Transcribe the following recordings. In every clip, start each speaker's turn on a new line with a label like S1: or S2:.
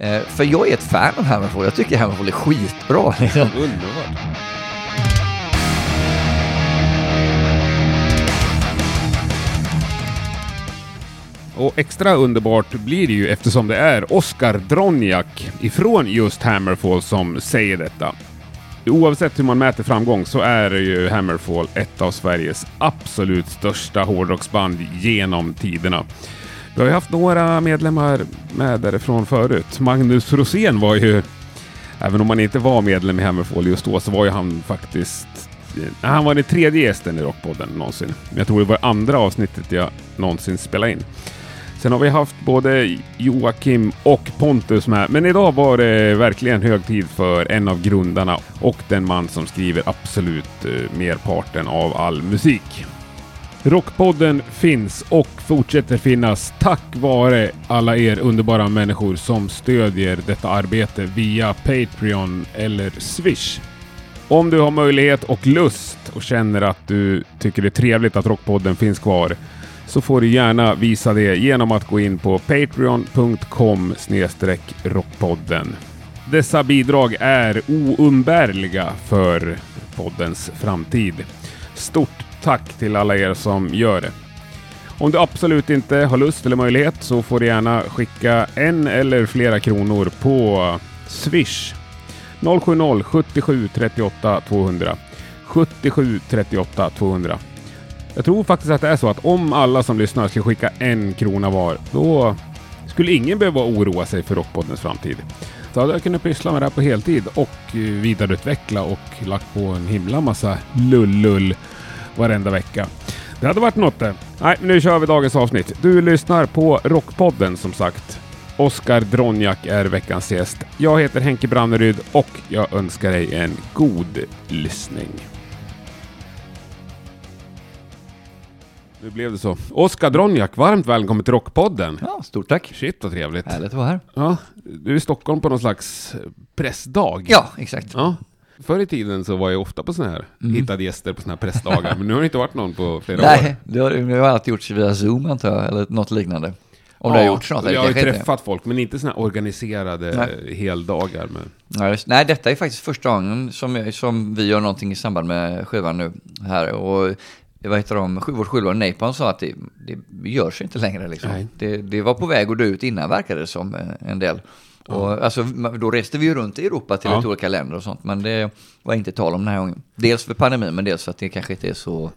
S1: Eh, för jag är ett fan av Hammerfall. Jag tycker Hammerfall är skitbra. Liksom.
S2: Underbart. Och extra underbart blir det ju eftersom det är Oskar Dronjak ifrån just Hammerfall som säger detta. Oavsett hur man mäter framgång så är ju Hammerfall ett av Sveriges absolut största hårdrocksband genom tiderna. Vi har ju haft några medlemmar med därifrån förut. Magnus Rosén var ju, även om han inte var medlem i Hammerfall just då, så var ju han faktiskt han var den tredje gästen i Rockpodden någonsin. Jag tror det var andra avsnittet jag någonsin spelade in. Sen har vi haft både Joakim och Pontus med, men idag var det verkligen hög tid för en av grundarna och den man som skriver absolut eh, merparten av all musik. Rockpodden finns och fortsätter finnas tack vare alla er underbara människor som stödjer detta arbete via Patreon eller Swish. Om du har möjlighet och lust och känner att du tycker det är trevligt att Rockpodden finns kvar så får du gärna visa det genom att gå in på patreon.com rockpodden. Dessa bidrag är oumbärliga för poddens framtid. Stort tack till alla er som gör det. Om du absolut inte har lust eller möjlighet så får du gärna skicka en eller flera kronor på Swish 070 77 38 200 77 38 200 jag tror faktiskt att det är så att om alla som lyssnar skulle skicka en krona var, då skulle ingen behöva oroa sig för Rockpoddens framtid. Så hade jag kunnat pyssla med det här på heltid och vidareutveckla och lagt på en himla massa lull-lull varenda vecka. Det hade varit något det. Nej, nu kör vi dagens avsnitt. Du lyssnar på Rockpodden som sagt. Oskar Dronjak är veckans gäst. Jag heter Henke Branneryd och jag önskar dig en god lyssning. Nu blev det så. Oskar Dronjak, varmt välkommen till Rockpodden.
S1: Ja, stort tack.
S2: Shit vad trevligt.
S1: Härligt att vara här.
S2: Ja, du är i Stockholm på någon slags pressdag.
S1: Ja, exakt.
S2: Ja. Förr i tiden så var jag ofta på sådana här,
S1: Mm.
S2: hittade gäster på sådana här pressdagar, men nu har det inte varit någon på flera år.
S1: Nej, det har, det har alltid gjorts via Zoom antar jag, eller något liknande. Om det har gjorts något.
S2: Jag har ju träffat folk, men inte sådana här organiserade heldagar. Med...
S1: Ja, just, nej, detta är faktiskt första gången som, som vi gör någonting i samband med skivan nu här. Och vad heter de, vårt skivbolag Napalm sa att det, det görs inte längre liksom.
S2: Nej.
S1: Det, det var på väg att dö ut innan verkade det som eh, en del. Och, alltså, ma- då reste vi ju runt i Europa till
S2: Ja.
S1: lite olika länder och sånt, men det var inte tal om den här gången. Dels för pandemin, men dels för att det kanske inte är så,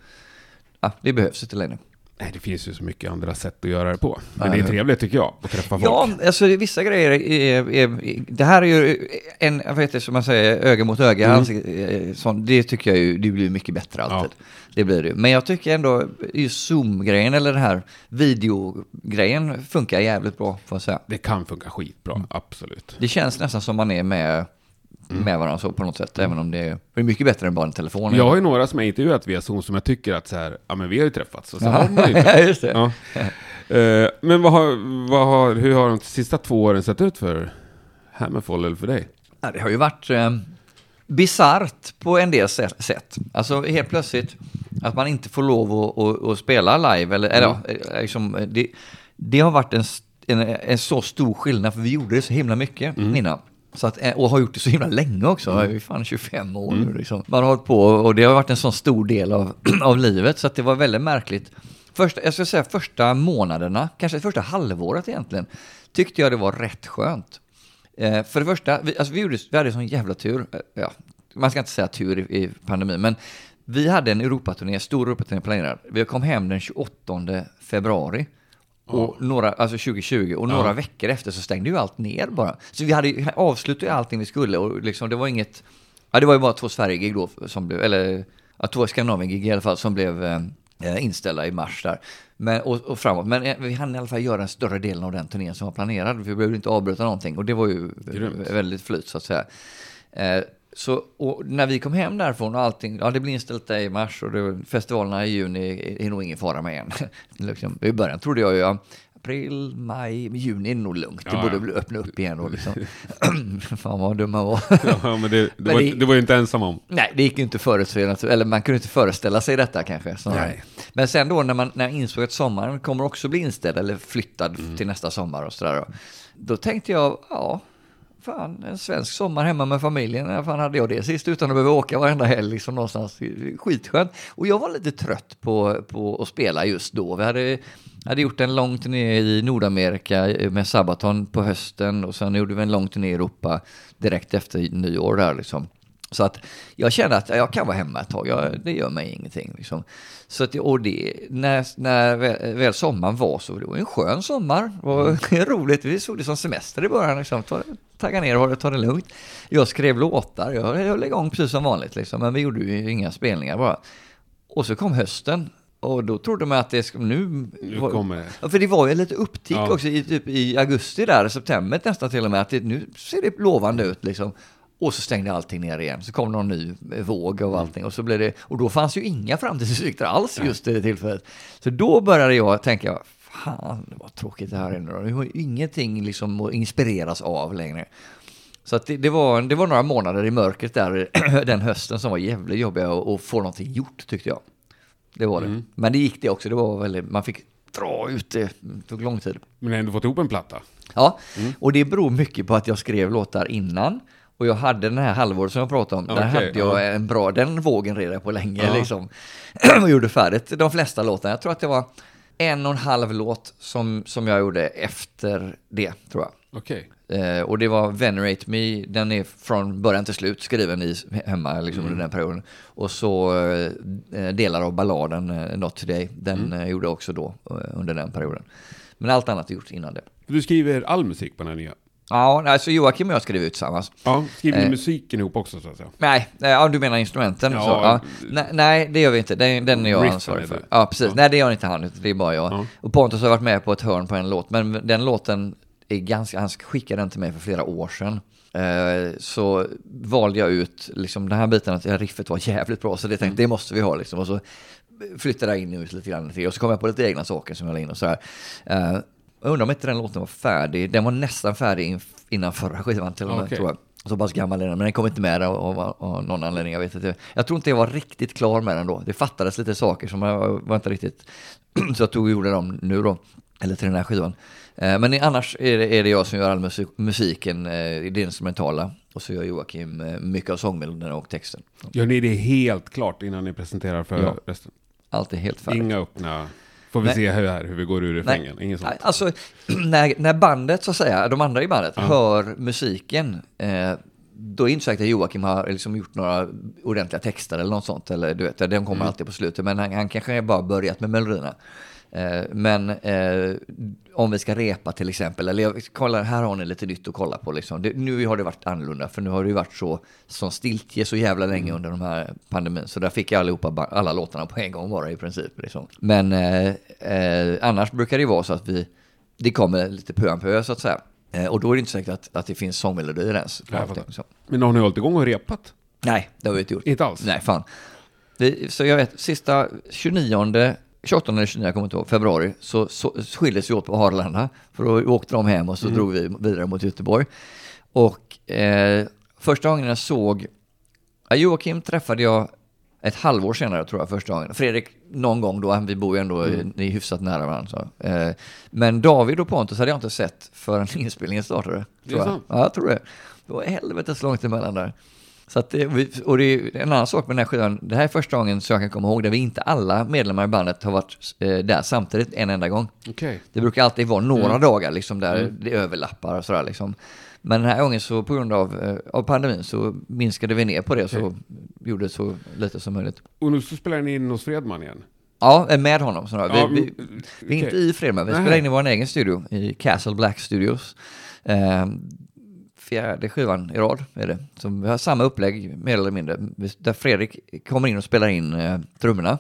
S1: ja, det behövs inte längge.
S2: Nej, det finns ju så mycket andra sätt att göra det på. Men det är trevligt tycker jag, att träffa folk.
S1: Ja, alltså vissa grejer är, är, det här är ju en, vad heter det, som man säger, öga mot öga,
S2: Mm.
S1: alltså, eh, sånt, det tycker jag ju, det blir mycket bättre alltid. Det blir det. Men jag tycker ändå, just Zoom-grejen eller den här videogrejen funkar jävligt bra, får jag säga.
S2: Det kan funka skitbra,
S1: Mm.
S2: absolut.
S1: Det känns nästan som man är med,
S2: Mm.
S1: med varandra så på något sätt, även om det är, det är mycket bättre än bara en telefon.
S2: Jag har ju några som jag intervjuat via Zoom som jag tycker att så här, ja men vi har ju träffats. Och så har man ju inte.
S1: Ja.
S2: Eh, men vad har, vad har, hur har de sista två åren sett ut för Hammerfall eller för dig?
S1: Ja, det har ju varit eh, bisarrt på en del sätt-. Alltså helt plötsligt att man inte får lov att, att, att spela live. Eller, eller, ja, eh, liksom, eh, det, det har varit en, en, en så stor skillnad, för vi gjorde det så himla mycket innan. Så att, eh, och har gjort det så himla länge också, jag är ju fan 25 år nu liksom. Man har hållit på och det har varit en sån stor del av, av livet, så att det var väldigt märkligt. Första, jag ska säga första månaderna, kanske första halvåret egentligen, tyckte jag det var rätt skönt. Eh, för det första, vi, alltså vi, gjorde, vi hade sån jävla tur. Eh, ja, man ska inte säga tur i, i pandemin, men vi hade en Europaturné, stor Europaturné planerad. Vi kom hem den 28 februari. Och några, alltså 2020, och några veckor efter så stängde ju allt ner bara. Så vi hade avslutade allting vi skulle och liksom det var inget, ja det var ju bara två Sverige-gig då som blev, eller ja, två Skandinavien-gig i alla fall som blev eh, eh, inställda i mars där. Men, och, och framåt. Men eh, vi hann i alla fall göra en större delen av den turnén som var planerad. Vi behövde inte avbryta någonting och det var ju
S2: Grymt.
S1: väldigt flyt så att säga. Eh, så, när vi kom hem därifrån och allting, ja det blir inställt där i mars och det, festivalerna i juni är, är nog ingen fara med än. liksom, I början trodde jag ju, ja, april, maj, juni är nog lugnt. Det
S2: Ja,
S1: borde
S2: ja.
S1: öppna upp igen då liksom. Fan vad dum man var.
S2: Ja, men det, det, var,
S1: det-
S2: det var ju inte ensam om.
S1: Nej, det gick ju inte förutse, eller man kunde inte föreställa sig detta kanske. Men sen då när man, när jag insåg att sommaren kommer också bli inställd eller flyttad
S2: Mm.
S1: till nästa sommar och sådär. Då, då tänkte jag, ja, fan, en svensk sommar hemma med familjen. När fan hade jag det sist utan att behöva åka varenda helg liksom någonstans. Skitskönt. Och jag var lite trött på, på att spela just då. Vi hade, hade gjort en lång turné i Nordamerika med Sabaton på hösten och sen gjorde vi en lång turné i Europa direkt efter nyår där liksom. Så att jag kände att jag kan vara hemma ett tag, jag, det gör mig ingenting. Liksom. Så att, och det, när, när väl, sommaren var så, det var en skön sommar, det var mm. roligt, vi såg det som semester i början, liksom. ta, tagga ner och ta det lugnt. Jag skrev låtar, jag höll igång precis som vanligt, liksom. men vi gjorde ju inga spelningar bara. Och så kom hösten, och då trodde man att det skulle, nu...
S2: nu kommer det.
S1: För det var ju lite upptick ja. också i, typ, i augusti där, september nästan till och med, att det, nu ser det lovande ut liksom. Och så stängde allting ner igen. Så kom någon ny våg och allting. Och, så blev det, och då fanns ju inga framtidsutsikter alls just i det tillfället. Så då började jag tänka, fan vad tråkigt det här är nu. Det har ingenting liksom att inspireras av längre. Så det, det, var, det var några månader i mörkret där den hösten som var jävligt jobbiga att få någonting gjort tyckte jag. Det var det. Mm. Men det gick det också. Det var väldigt, man fick dra ut det. Det tog lång tid.
S2: Men har ändå fått ihop en platta?
S1: Ja, mm. och det beror mycket på att jag skrev låtar innan. Och jag hade den här halvåret som jag pratade om, okay, där hade jag ja. en bra, den vågen red jag på länge ja. liksom. och gjorde färdigt de flesta låtarna. Jag tror att det var en och en halv låt som, som jag gjorde efter det, tror jag.
S2: Okay.
S1: Eh, och det var Venerate Me, den är från början till slut skriven i, hemma liksom, mm. under den perioden. Och så eh, delar av balladen eh, Not Today, den mm. eh, gjorde jag också då eh, under den perioden. Men allt annat är gjort innan det.
S2: Du skriver all musik på den här nya?
S1: Ja, alltså Joakim och jag skrev ut tillsammans.
S2: Ja, skriver ni eh, musiken ihop också så att säga?
S1: Nej, ja, du menar instrumenten? Ja, så, ja. Nej, nej, det gör vi inte. Den, den är jag ansvarig för. Ja, precis. Ja. Nej, det gör inte han, det är bara jag. Ja. Och Pontus har varit med på ett hörn på en låt, men den låten är ganska, han skickade den till mig för flera år sedan. Eh, så valde jag ut liksom den här biten att riffet var jävligt bra, så det tänkte mm. det måste vi ha liksom. Och så flyttade jag in ut lite grann till, och så kom jag på lite egna saker som jag la in och så här. Eh, jag undrar om inte den låten var färdig. Den var nästan färdig innan förra skivan till och med, okay. tror jag. Så pass gammal är den, men den kom inte med av, någon anledning. Jag, vet inte. jag tror inte jag var riktigt klar med den då. Det fattades lite saker som jag var inte riktigt... så jag tog och gjorde dem nu då, eller till den här skivan. Eh, men annars är det, är det jag som gör all musik, musiken, eh, det instrumentala. Och så gör Joakim eh, mycket av sångmelodierna och texten.
S2: Gör ni det helt klart innan ni presenterar för ja. resten?
S1: Allt är helt färdigt.
S2: Inga öppna Får vi Nej. se hur, hur vi går ur refrängen? Inget sånt?
S1: Alltså, när, när bandet, så att säga, de andra i bandet, ja. hör musiken, eh, då är det inte säkert att Joakim har liksom gjort några ordentliga texter eller något sånt. Eller, du vet, den kommer mm. alltid på slutet, men han, han kanske bara börjat med melodierna. Eh, men eh, om vi ska repa till exempel, eller kolla, här har ni lite nytt att kolla på. Liksom. Det, nu har det varit annorlunda, för nu har det varit så som stiltje så jävla länge mm. under de här pandemin. Så där fick jag allihopa, alla låtarna på en gång bara i princip. Liksom. Men eh, annars brukar det vara så att vi, det kommer lite pö om pö så att säga. Och då är det inte säkert att, att det finns sångmelodier ens.
S2: Men har ni hållit igång och repat?
S1: Nej, det har vi inte gjort.
S2: Inte alls?
S1: Nej, fan. Det, så jag vet, sista 29 28 eller 29, jag kommer inte ihåg, februari, så, så skildes vi åt på Arlanda. För då åkte de hem och så mm. drog vi vidare mot Göteborg. Och eh, första gången jag såg, Joakim träffade jag ett halvår senare tror jag första gången. Fredrik någon gång då, vi bor ju ändå mm. i, hyfsat nära varandra. Eh, men David och Pontus hade jag inte sett förrän inspelningen startade.
S2: Tror sant?
S1: Ja, jag tror det. Det var helvetes långt emellan där. Så att och det är en annan sak med den här skivan, det här är första gången som jag kan komma ihåg där vi inte alla medlemmar i bandet har varit eh, där samtidigt en enda gång.
S2: Okay.
S1: Det brukar alltid vara några mm. dagar liksom där mm. det överlappar och sådär liksom. Men den här gången så på grund av, eh, av pandemin så minskade vi ner på det okay. så gjorde det så lite som möjligt.
S2: Och nu så spelar ni in hos Fredman igen?
S1: Ja, eh, med honom. Så ja, vi, vi, vi, är inte i Fredman, vi spelar in i vår egen studio, i Castle Black Studios. Fjärde skivan i rad är det. Så vi har samma upplägg mer eller mindre. Där Fredrik kommer in och spelar in eh, trummorna.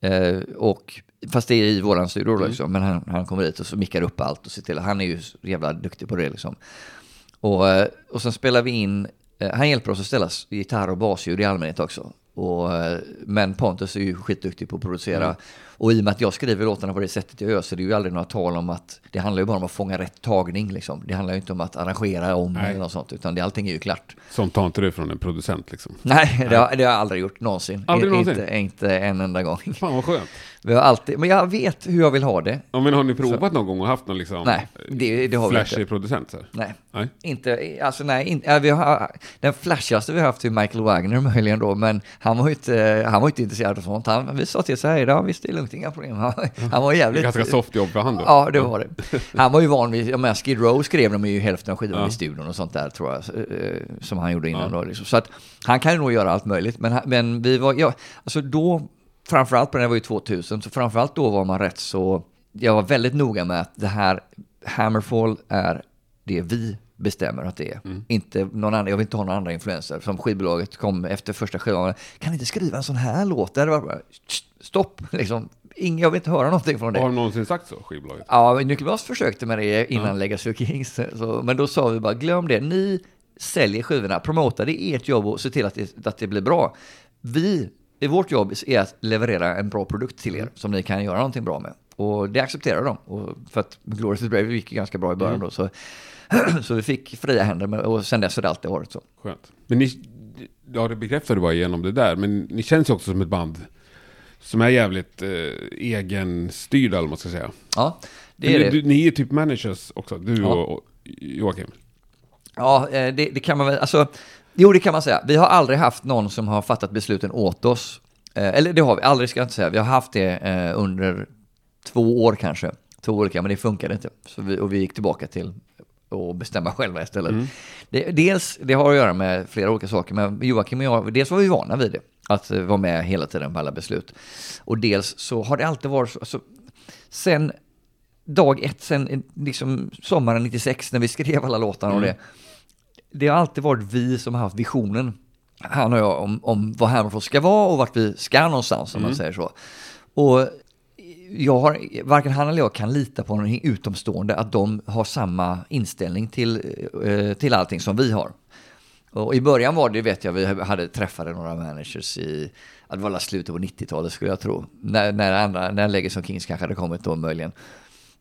S1: Eh, och, fast det är i våran studio mm. liksom. Men han, han kommer dit och så mickar upp allt och ser till. Han är ju jävla duktig på det liksom. Och, eh, och sen spelar vi in, eh, han hjälper oss att ställa gitarr och basljud i allmänhet också. Och, eh, men Pontus är ju skitduktig på att producera.
S2: Mm.
S1: Och i och med att jag skriver låtarna på det sättet jag gör så är det ju aldrig några tal om att det handlar ju bara om att fånga rätt tagning. Liksom. Det handlar ju inte om att arrangera om
S2: Nej.
S1: eller något sånt, utan det, allting är ju klart.
S2: Sånt tar inte du från en producent liksom.
S1: Nej, det har, det har jag aldrig gjort någonsin.
S2: Aldrig någonsin?
S1: Inte, inte en enda gång.
S2: Fan vad skönt.
S1: Vi har alltid, men jag vet hur jag vill ha det.
S2: Ja, men har ni provat någon gång och haft någon liksom
S1: Nej, det, det har vi
S2: flashig
S1: inte.
S2: producent? Så?
S1: Nej.
S2: Nej.
S1: Inte, alltså nej, inte, vi har, den flashigaste vi har haft är Michael Wagner möjligen då, men han var ju inte, han var inte intresserad av sånt. Han, vi sa till så här, visst det är lugnt, inga problem. Han, han var jävligt...
S2: ganska soft jobb för han då.
S1: Ja, det var det. Han var ju van vid, jag menar Skid Row skrev de ju hälften av skivorna
S2: Ja.
S1: i studion och sånt där tror jag, eh, som han gjorde innan
S2: Ja.
S1: då. Liksom. Så att han kan ju nog göra allt möjligt, men, men vi var, ja, alltså då, framförallt på den här var ju 2000, så framförallt då var man rätt så, jag var väldigt noga med att det här, Hammerfall är det vi bestämmer att det är.
S2: Mm.
S1: Inte någon annan, jag vill inte ha några andra influenser. Som skivbolaget kom efter första skivan, kan ni inte skriva en sån här låt? Det varit bara, stopp, liksom. Ing, jag vill inte höra någonting från det.
S2: Har de någonsin sagt så, skivbolaget?
S1: Ja, Nucleus försökte med det innan Legacy of Kings. Så, men då sa vi bara, glöm det. Ni säljer skivorna, promota, det är ert jobb och se till att det, att det blir bra. Vi, i vårt jobb är att leverera en bra produkt till er som ni kan göra någonting bra med. Och det accepterar de. Och för att Glorious Brave gick ganska bra i början då. Så, så vi fick fria händer med, och sen dess har det alltid varit så.
S2: Skönt. Men ni, ja det bekräftar du bara genom det där, men ni känns ju också som ett band som är jävligt eh, egenstyrda, eller man ska säga.
S1: Ja, det är
S2: ni,
S1: det.
S2: Du, ni är typ managers också, du
S1: Ja.
S2: och, och Joakim.
S1: Ja, eh, det, det kan man väl, alltså, jo det kan man säga. Vi har aldrig haft någon som har fattat besluten åt oss. Eh, Eller det har vi, aldrig ska jag inte säga. Vi har haft det eh, under två år kanske. Två olika, men det funkade inte. Så vi, och vi gick tillbaka till att bestämma själva istället. Det, dels, det har att göra med flera olika saker, men Joakim och jag, dels var vi vana vid det. Att vara med hela tiden på alla beslut. Och dels så har det alltid varit så, alltså, sen dag ett, sen eh, liksom sommaren 96 när vi skrev alla låtarna och det. Det har alltid varit vi som har haft visionen, han och jag, om, om vad Hammerfall ska vara och vart vi ska någonstans om man säger så. Och jag har, varken han eller jag kan lita på någon utomstående att de har samma inställning till, eh, till allting som vi har. Och i början var det, vet jag, vi hade träffade några managers i, det var slutet på 90-talet skulle jag tro. När, när, andra, när Legacy of Kings kanske hade kommit då möjligen.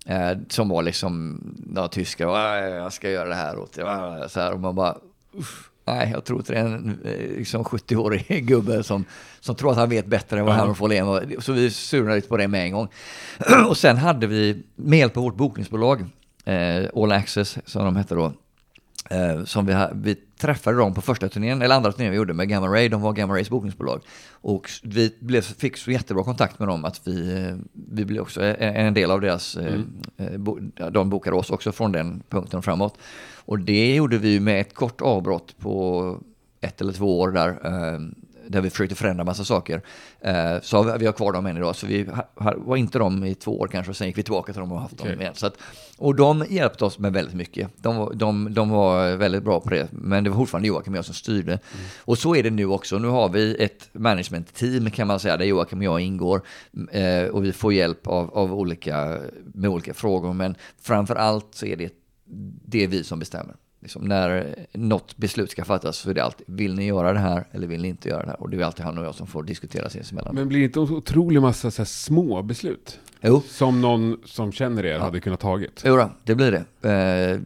S1: Eh, som var liksom, ja, tyskar, jag ska göra det här åt dig, Så här, och man bara, uff, nej, jag tror inte det är en eh, liksom 70-årig gubbe som, som tror att han vet bättre än vad
S2: Ja.
S1: Hammerfall är. Så vi surnade lite på det med en gång. och sen hade vi, med hjälp av vårt bokningsbolag, eh, All Access som de hette då, Eh, som vi, vi träffade dem på första turnén, eller andra turnén vi gjorde med Gamma Ray, de var Gamma Rays bokningsbolag. Och vi blev, fick så jättebra kontakt med dem att vi, vi blev också en, del av deras, eh, eh, bo, de bokade oss också från den punkten framåt. Och det gjorde vi med ett kort avbrott på ett eller två år där, eh, där vi försökte förändra massa saker. Eh, så har vi, vi har kvar dem än idag, så vi ha, ha, var inte dem i två år kanske, och sen gick vi tillbaka till dem och haft
S2: Okej.
S1: dem igen. Så att, och de hjälpte oss med väldigt mycket. De, var- de, de var väldigt bra på det, men det var fortfarande Joakim och jag som styrde. Och så är det nu också. Nu har vi ett management-team kan man säga, där Joakim och jag ingår. Eh, och vi får hjälp av, av olika, med olika frågor, men framför allt så är det, det är vi som bestämmer. Liksom när något beslut ska fattas så är det alltid, vill ni göra det här eller vill ni inte göra det här? Och det är alltid han och jag som får diskutera sinsemellan.
S2: Men blir det inte en otrolig massa så små beslut?
S1: Jo,
S2: Som någon som känner er hade kunnat tagit?
S1: jo då, det blir det. Eh,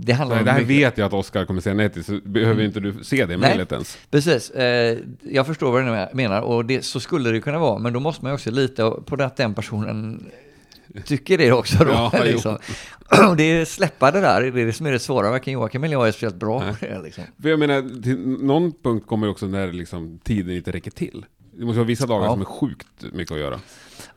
S1: det handlar
S2: Nej, det här
S1: mycket-
S2: vet jag att Oskar kommer säga nej till, så behöver inte du se det mejlet ens.
S1: Precis, eh, jag förstår vad du menar och det, så skulle det kunna vara, men då måste man ju också lita på att den personen tycker det också då.
S2: Ja,
S1: liksom. Och det är släppa det där, det är det som är det svåra, varken Joakim eller jag är speciellt bra på det. Liksom.
S2: För jag menar, till någon punkt kommer också när liksom tiden inte räcker till. Det måste vara vissa dagar
S1: Ja.
S2: som är sjukt mycket att göra.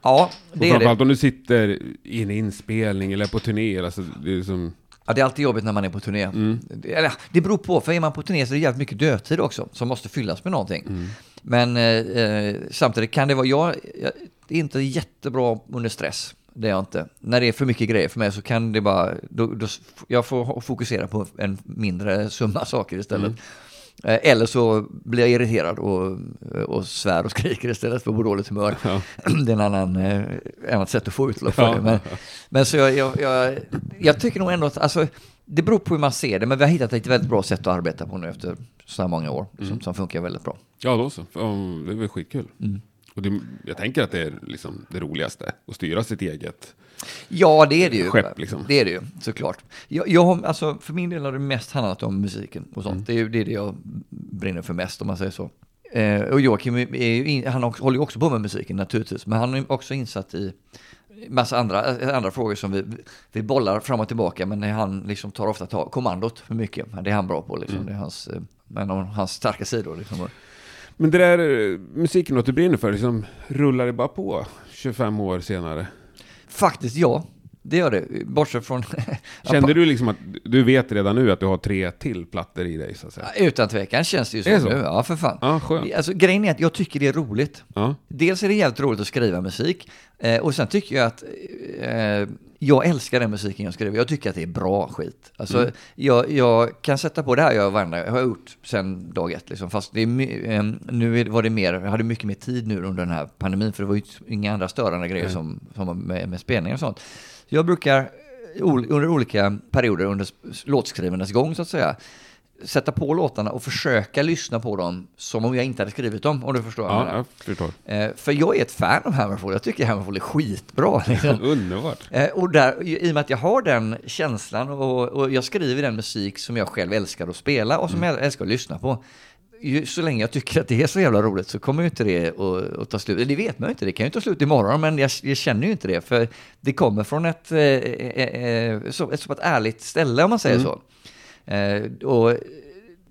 S1: Ja,
S2: Och
S1: det är det.
S2: om du sitter i en inspelning eller på turné, alltså, det är som...
S1: Ja, det är alltid jobbigt när man är på turné.
S2: Mm.
S1: Det, eller, det beror på, för är man på turné så är det jävligt mycket dödtid också som måste fyllas med någonting.
S2: Mm.
S1: Men eh, eh, samtidigt kan det vara, jag, jag är inte jättebra under stress. Det är jag inte. När det är för mycket grejer för mig så kan det bara, då, då, jag får fokusera på en mindre summa saker istället.
S2: Mm.
S1: Eller så blir jag irriterad och, och svär och skriker istället för på dåligt humör.
S2: Ja.
S1: Det är en annan, eh, annat sätt att få utlopp för
S2: Ja.
S1: det. Men, men så jag, jag, jag, jag tycker nog ändå att, alltså, Det beror på hur man ser det, men vi har hittat ett väldigt bra sätt att arbeta på nu efter så här många år, som, som funkar väldigt bra.
S2: Ja, då så. Det är väl skitkul. Och det, jag tänker att det är liksom det roligaste, att styra sitt eget.
S1: Ja, det är det ju.
S2: Skepp, liksom.
S1: Det är det ju, såklart. Jag, jag, alltså, för min del har det mest handlat om musiken och sånt. Det är ju det, är det jag brinner för mest, om man säger så. Eh, och Joakim, in, han håller ju också på med musiken naturligtvis, men han är också insatt i massa andra, eh, andra frågor som vi, vi bollar fram och tillbaka, men han liksom tar ofta ta, kommandot för mycket. Det är han bra på, liksom. det är hans, eh, en av hans starka sidor. Liksom.
S2: Men det där eh, musiken att du brinner för, liksom, rullar det bara på 25 år senare?
S1: Faktiskt ja, det gör det. Bortsett från...
S2: Kände du liksom att du vet redan nu att du har tre till plattor i dig så att säga?
S1: Utan tvekan känns det ju så,
S2: det så?
S1: nu. Ja, för fan.
S2: Ja, skönt.
S1: Alltså, grejen är att jag tycker det är roligt.
S2: Ja.
S1: Dels är det jävligt roligt att skriva musik. Eh, och sen tycker jag att eh, jag älskar den musiken jag skriver. Jag tycker att det är bra skit. Alltså,
S2: Mm.
S1: jag, jag kan sätta på det här jag varenda, jag har gjort sedan dag ett. Liksom. Fast det är, my- eh, nu var det mer, jag hade mycket mer tid nu under den här pandemin. För det var ju inga andra störande grejer som, som var med, med spelningar och sånt. Jag brukar eh, under olika perioder under s- låtskrivandes gång så att säga sätta på låtarna och försöka lyssna på dem som om jag inte hade skrivit dem, om du förstår vad jag
S2: Ja,
S1: menar.
S2: jag förstår.
S1: Eh, för jag är ett fan av Hammerfall. Jag tycker Hammerfall är skitbra. Liksom.
S2: Underbart.
S1: Eh, och där, i och med att jag har den känslan och, och jag skriver den musik som jag själv älskar att spela och som jag älskar att lyssna på. Ju, så länge jag tycker att det är så jävla roligt så kommer ju inte det att, att ta slut. Det vet man ju inte, det kan ju ta slut imorgon, men jag, jag känner ju inte det. För det kommer från ett, eh, eh, så, ett så pass ärligt ställe om man säger så. Eh, och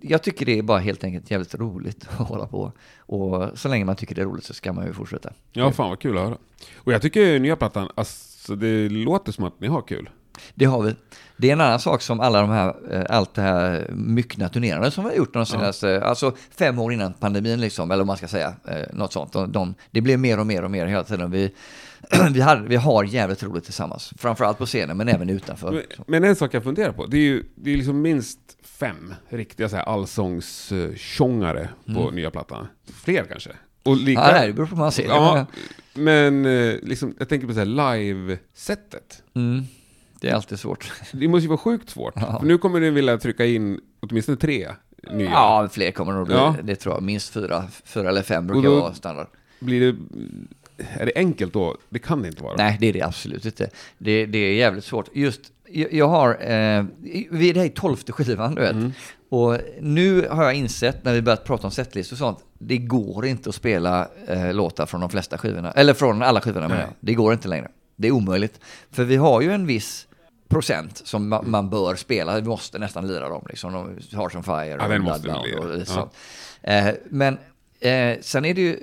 S1: jag tycker det är bara helt enkelt jävligt roligt att hålla på. Och så länge man tycker det är roligt så ska man ju fortsätta.
S2: Ja, fan vad kul att höra. Och jag tycker nya plattan, alltså det låter som att ni har kul.
S1: Det har vi. Det är en annan sak som alla de här, eh, allt det här myckna turnerandet som vi har gjort de senaste, alltså fem år innan pandemin liksom, eller om man ska säga, eh, något sånt. De, de, det blev mer och mer och mer hela tiden. Vi, vi, hade, vi har jävligt roligt tillsammans, framförallt på scenen men även utanför.
S2: Men, men en sak jag funderar på, det är ju det är liksom minst fem riktiga så här allsångstjångare på nya plattan. Fler kanske? Och lika...
S1: Mm. Ja, det beror på hur man ser det.
S2: Ja, men eh, liksom, jag tänker på så här live-sättet.
S1: Mm, det är alltid svårt.
S2: Det måste ju vara sjukt svårt.
S1: Ja.
S2: För nu kommer ni vilja trycka in åtminstone tre nya.
S1: Ja, fler kommer det nog bli.
S2: Ja.
S1: Det tror jag. Minst fyra, fyra eller fem brukar vara standard.
S2: Blir det... Är det enkelt då? Det kan det inte vara.
S1: Nej, det är det absolut inte. Det, det är jävligt svårt. Just, jag, jag har, eh, vi är det här i tolfte skivan, du vet.
S2: Mm.
S1: Och nu har jag insett, när vi börjat prata om setlist och sånt, det går inte att spela eh, låtar från de flesta skivorna, eller från alla skivorna menar jag. Det går inte längre. Det är omöjligt. För vi har ju en viss procent som ma- man bör spela, vi måste nästan lira dem liksom. De Hearts on Fire
S2: Ja,
S1: och
S2: vi
S1: Bloodbound
S2: lira.
S1: och sånt. Eh, men eh, sen är det ju,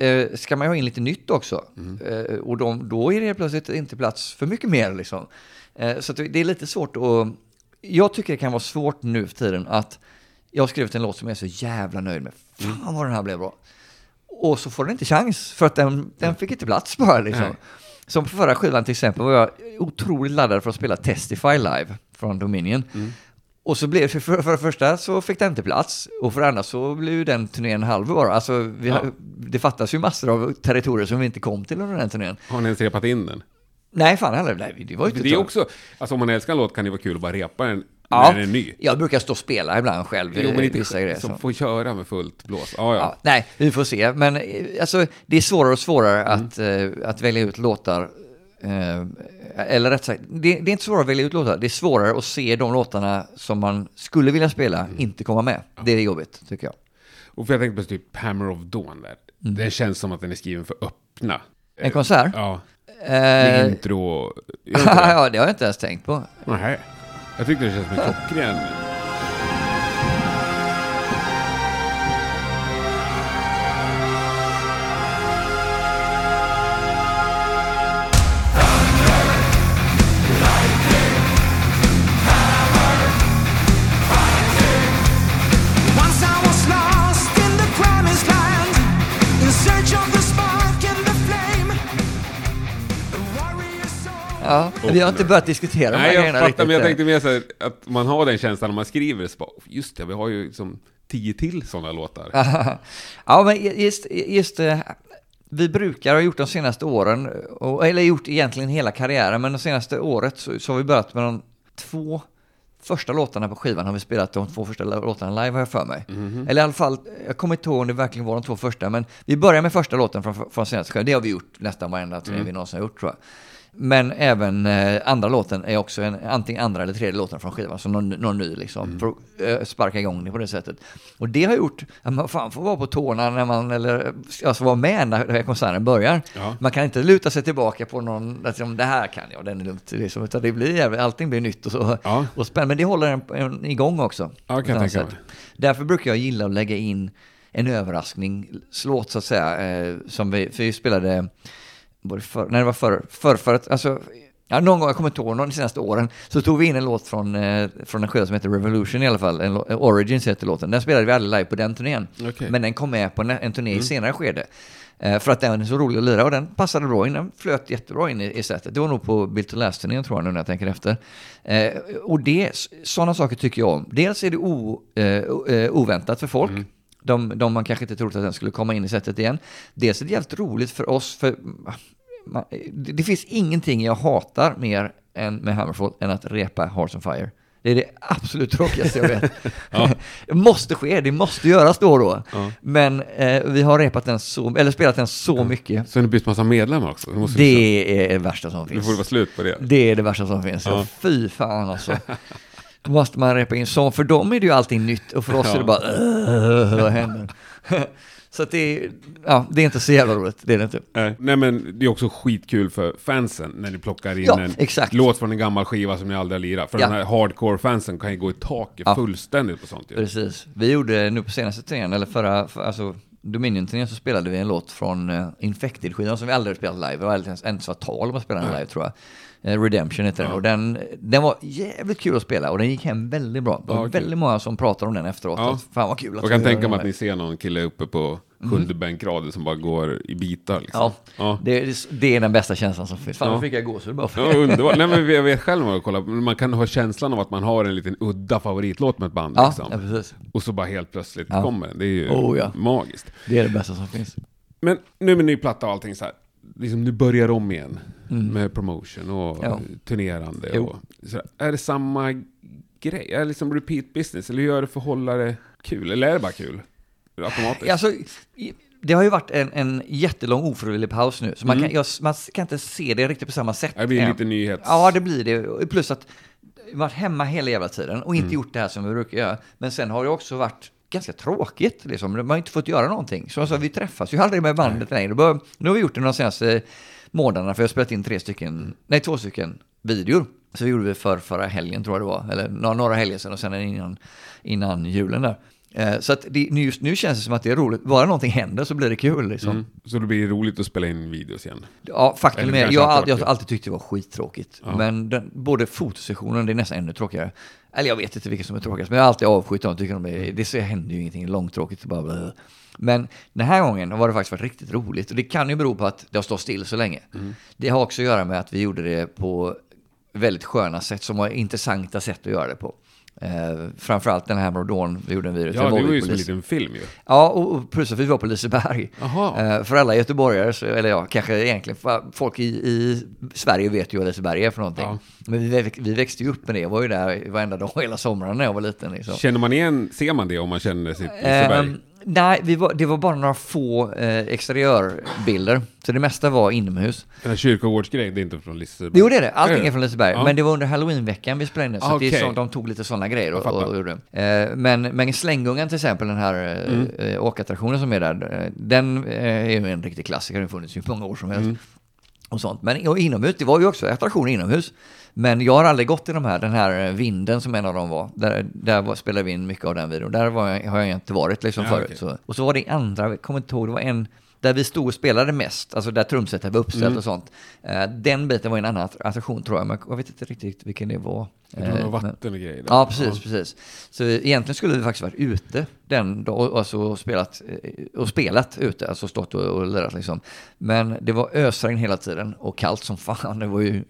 S1: eh, ska man ju ha in lite nytt också. Eh, och de, då är det plötsligt inte plats för mycket mer liksom. Eh, så det är lite svårt att, jag tycker det kan vara svårt nu för tiden att jag har skrivit en låt som jag är så jävla nöjd med. Fan vad den här blev bra. Och så får den inte chans för att den, den fick inte plats bara liksom.
S2: Nej.
S1: Som på förra skivan till exempel var jag otroligt laddad för att spela Testify live från Dominion. Och så blev för, för, för det första så fick den inte plats och för det andra så blev ju den turnén halv bara. Alltså vi,
S2: Ja.
S1: det fattas ju massor av territorier som vi inte kom till under den turnén.
S2: Har ni ens repat in den?
S1: Nej, fan heller. Nej, det var ju inte
S2: Det är
S1: så.
S2: också, alltså om man älskar en låt kan det vara kul att bara repa den
S1: Ja,
S2: när den är ny.
S1: Jag brukar stå och spela ibland själv.
S2: Jo, men
S1: eh,
S2: inte
S1: vissa grejer.
S2: som
S1: så.
S2: får köra med fullt blås. Ja, ja.
S1: Ja, nej, vi får se. Men eh, alltså, det är svårare och svårare att, eh, att välja ut låtar. Eh, eller rätt sagt, det, det är inte svårare att välja ut låtar. Det är svårare att se de låtarna som man skulle vilja spela inte komma med. Det är jobbigt, tycker jag.
S2: Och för jag tänkte på typ Hammer of Dawn där. Den känns som att den är skriven för öppna.
S1: En konsert?
S2: Ja, med
S1: Eh,
S2: intro. Gör inte det?
S1: ja, det har jag inte ens tänkt på.
S2: Nej. Jag tyckte det känns som en klockren.
S1: Ja, vi har inte börjat diskutera de här
S2: Nej, jag fattar,
S1: riktigt
S2: men jag
S1: än.
S2: tänkte mer så här, att man har den känslan när man skriver. Så bara, just det, vi har ju liksom tio till sådana låtar.
S1: ja, men just, just eh, vi brukar ha gjort de senaste åren, och, eller gjort egentligen hela karriären, men det senaste året så, så har vi börjat med de två, första låtarna på skivan har vi spelat de två första låtarna live har jag för mig.
S2: Mhm.
S1: Eller i alla fall, jag kommer inte ihåg om det verkligen var de två första, men vi börjar med första låten från, från senaste skivan. Det har vi gjort nästan varenda turné
S2: Mm.
S1: vi någonsin har gjort tror jag. Men även eh, andra låten är också en, antingen andra eller tredje låten från skivan, så någon, någon ny liksom,
S2: Mm.
S1: att eh, sparka igång det på det sättet. Och det har gjort att man fan får vara på tårna när man, eller alltså vara med när den här konserten börjar.
S2: Ja.
S1: Man kan inte luta sig tillbaka på någon, liksom, det här kan jag, den är lugnt, liksom, utan det blir jävligt, allting blir nytt och så.
S2: Ja.
S1: Och spännande, men det håller en, en igång också.
S2: Ja, kan jag tänka.
S1: Därför brukar jag gilla att lägga in en överraskningslåt så att säga, eh, som vi, för vi spelade, både för, när det var för, för, för att, alltså, ja, någon gång, jag kommer inte ihåg, någon de senaste åren, så tog vi in en låt från, eh, från en skiva som heter Revolution i alla fall, en, lå- Origins heter låten, den spelade vi aldrig live på den turnén,
S2: Okej.
S1: men den kom med på en, en turné i senare skede. Eh, För att den är så rolig att lira och den passade bra in, den flöt jättebra in i, i setet. Det var nog på Built to Last-turnén tror jag nu när jag tänker efter. Eh, och det, sådana saker tycker jag om. Dels är det o, eh, eh, oväntat för folk. De, de man kanske inte trodde att den skulle komma in i setet igen. Dels är det jävligt roligt för oss, för man, det, det finns ingenting jag hatar mer än med Hammerfall än att repa Hearts on Fire. Det är det absolut tråkigaste jag vet. det måste ske, det måste göras då och då.
S2: Ja.
S1: Men eh, vi har repat den så, eller spelat den så mycket.
S2: Så har ni bytt massa medlemmar också? Liksom-
S1: Det är det värsta som
S2: Nu
S1: finns.
S2: får det vara slut på det.
S1: Det är det värsta som finns.
S2: Ja.
S1: Ja. Fy fan alltså. Då måste man repa in så. För dem är det ju allting nytt och för oss
S2: Ja.
S1: är det bara "Åh, vad händer? så att det är, ja, det är inte så jävla roligt. Det är det inte.
S2: Nej. Nej men det är också skitkul för fansen när ni plockar in
S1: Ja,
S2: en
S1: exakt.
S2: låt från en gammal skiva som ni aldrig har lirat. För
S1: Ja.
S2: den här hardcore-fansen kan ju gå i taket
S1: Ja.
S2: fullständigt på sånt ju.
S1: Precis. Vi gjorde nu på senaste turnén, eller förra, för, alltså Dominion-turnén så spelade vi en låt från uh, Infected-skivan som vi aldrig spelat live. Det var ens, ens var tal om att spela den live tror jag. Eh, Redemption heter den och den, den var jävligt kul att spela och den gick hem väldigt bra. Det var
S2: Ja,
S1: väldigt många som pratar om den efteråt.
S2: Ja.
S1: Att, fan vad kul att
S2: Jag kan tänka mig att
S1: live."
S2: ni ser någon kille uppe på sjunde bänkraden som bara går i bitar liksom.
S1: Ja,
S2: Ja.
S1: Det, är, det är den bästa känslan som finns. Fan,
S2: Ja.
S1: nu fick jag gåshud bara för
S2: Ja, underbart. Nej, men jag vet själv när jag kollar, man kan ha känslan av att man har en liten udda favoritlåt med ett band.
S1: Ja,
S2: liksom.
S1: ja, precis.
S2: Och så bara helt plötsligt
S1: Ja.
S2: kommer den. Det är ju
S1: Oh, ja.
S2: magiskt.
S1: Det är det bästa som finns.
S2: Men nu med ny platta och allting så här. Liksom nu börjar om igen. Med promotion och
S1: Mm. Ja.
S2: turnerande.
S1: Jo.
S2: Och, så här, är det samma grej? Är det liksom repeat business? Eller hur gör det för att hålla det kul? Eller är det bara kul? Automatiskt?
S1: Alltså, det har ju varit en, en jättelång ofrivillig paus nu, så man,
S2: Mm.
S1: kan, jag, man kan inte se det riktigt på samma sätt.
S2: det blir
S1: än.
S2: lite nyhets...
S1: Ja, det blir det. Plus att har varit hemma hela jävla tiden och inte
S2: Mm.
S1: gjort det här som vi brukar göra. Men sen har det också varit ganska tråkigt. Liksom. Man har inte fått göra någonting. Så alltså, vi träffas ju aldrig med bandet längre. Nu har vi gjort det de senaste månaderna, för jag har spelat in tre stycken, nej två stycken videor. Så gjorde vi för förra helgen tror jag det var, eller några, några helger sedan och sen innan, innan julen där. Eh, Så att det, nu- just nu känns det som att det är roligt. Bara någonting händer så blir det kul liksom.
S2: Mm. Så det blir roligt att spela in videos igen.
S1: Ja, faktum är, jag, har
S2: alltid
S1: har tyckt det var skittråkigt.
S2: Ja.
S1: Men den, både fotosessionen, det är nästan ännu tråkigare. Eller jag vet inte vilket som är tråkigast, men jag har alltid avskytt dem. Tycker de är, det så händer ju ingenting, långtråkigt. Bara blö. Men den här gången har det faktiskt varit riktigt roligt. Och det kan ju bero på att det har stått still så länge.
S2: Mm.
S1: Det har också att göra med att vi gjorde det på väldigt sköna sätt, som var intressanta sätt att göra det på. Eh, framförallt den här Dawn, vi gjorde en video till
S2: Ja, det var ju som en liten film ju.
S1: Ja, och och plus att vi var på Liseberg. Eh, för alla göteborgare, så, eller ja, kanske egentligen folk i, i Sverige vet ju vad Liseberg är för någonting.
S2: Ja.
S1: Men vi, vi växte ju upp med det, jag var ju där varenda dag hela sommaren när jag var liten. Liksom.
S2: Känner man igen, ser man det om man känner sitt Liseberg?
S1: Ehm, nej, var, det var bara några få eh, exteriörbilder, så det mesta var inomhus.
S2: Den här kyrkogårdsgrejen, det är inte från Liseberg?
S1: Jo, det är det. Allting
S2: Är
S1: från Liseberg.
S2: Ja.
S1: Men det var under halloweenveckan vi spelade in så
S2: Ah,
S1: att det är så, de tog lite sådana grejer och, och, och. Eh, men, men Slängungan till exempel, den här
S2: Mm.
S1: eh, åkattraktionen som är där, eh, den eh, är ju en riktig klassiker, den har funnits i många år som helst.
S2: Mm.
S1: Och sånt. Men och inomhus, det var ju också attraktioner inomhus. Men jag har aldrig gått i de här, den här eh, vinden som en av dem var. Där, där var, spelade vi in mycket av den videon. Där jag, har jag inte varit liksom
S2: Ja,
S1: förut.
S2: okej.
S1: Så. Och så var det andra, jag kommer inte ihåg, det var en där vi stod och spelade mest, alltså där trumsetet var uppställt
S2: Mm.
S1: och sånt. Eh, den biten var en annan attraktion tror jag, men jag vet inte riktigt vilken det var.
S2: Det var
S1: Eh,
S2: något
S1: men-
S2: vatten och grejer. där.
S1: Ja, precis, precis. Så egentligen skulle vi faktiskt varit ute den dagen, alltså och spelat, eh, och spelat ute, alltså stått och, och lirat liksom. Men det var ösregn hela tiden och kallt som fan. Det var ju,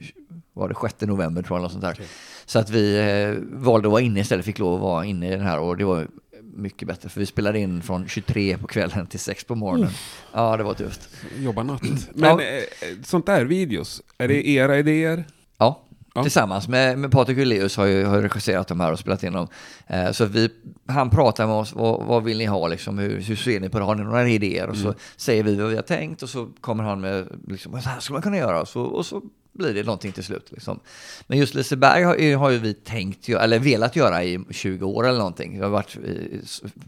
S1: var det 6 november tror jag, eller sånt där.
S2: Okej.
S1: Så att vi eh, valde att vara inne istället, fick lov att vara inne i den här och det var mycket bättre. För vi spelade in från 23 på kvällen till 6 på morgonen. Ja, det var tufft.
S2: Jobba natt. Men
S1: Ja.
S2: eh, sånt där, videos, är det era idéer?
S1: Ja,
S2: Ja.
S1: Tillsammans med, med Patrik Uleus har ju, har ju regisserat de här och spelat in dem. Eh, så vi, han pratar med oss, vad, vad vill ni ha liksom, hur, hur ser ni på det, har ni några idéer? Och så säger vi vad vi har tänkt och så kommer han med, liksom, så här skulle man kunna göra. Och så, och så blir det någonting till slut. Liksom. Men just Liseberg har, har ju vi tänkt, göra, eller velat göra i 20 år eller någonting. Det har varit eh,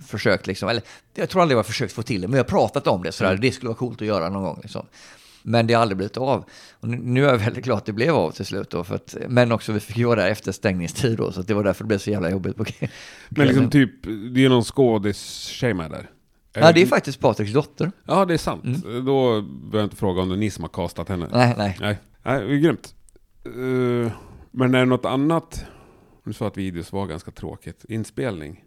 S1: försökt, liksom, eller jag tror aldrig vi har försökt få till det, men vi har pratat om det sådär, det skulle vara coolt att göra någon gång. Liksom. Men det har aldrig blivit av. Och nu, är jag väldigt glad att det blev av till slut då, för att, men också vi fick vara där efter stängningstid då, så det var därför det blev så jävla jobbigt på kvällen.
S2: Men liksom typ, det är någon skådis-tjej med där?
S1: Ja, det är faktiskt Patriks dotter.
S2: Ja, det är sant. Då behöver jag inte fråga om det är ni som har castat henne.
S1: Nej, nej.
S2: Nej, Nej det är grymt. Eh, men är det något annat? Du sa att videos var ganska tråkigt. Inspelning?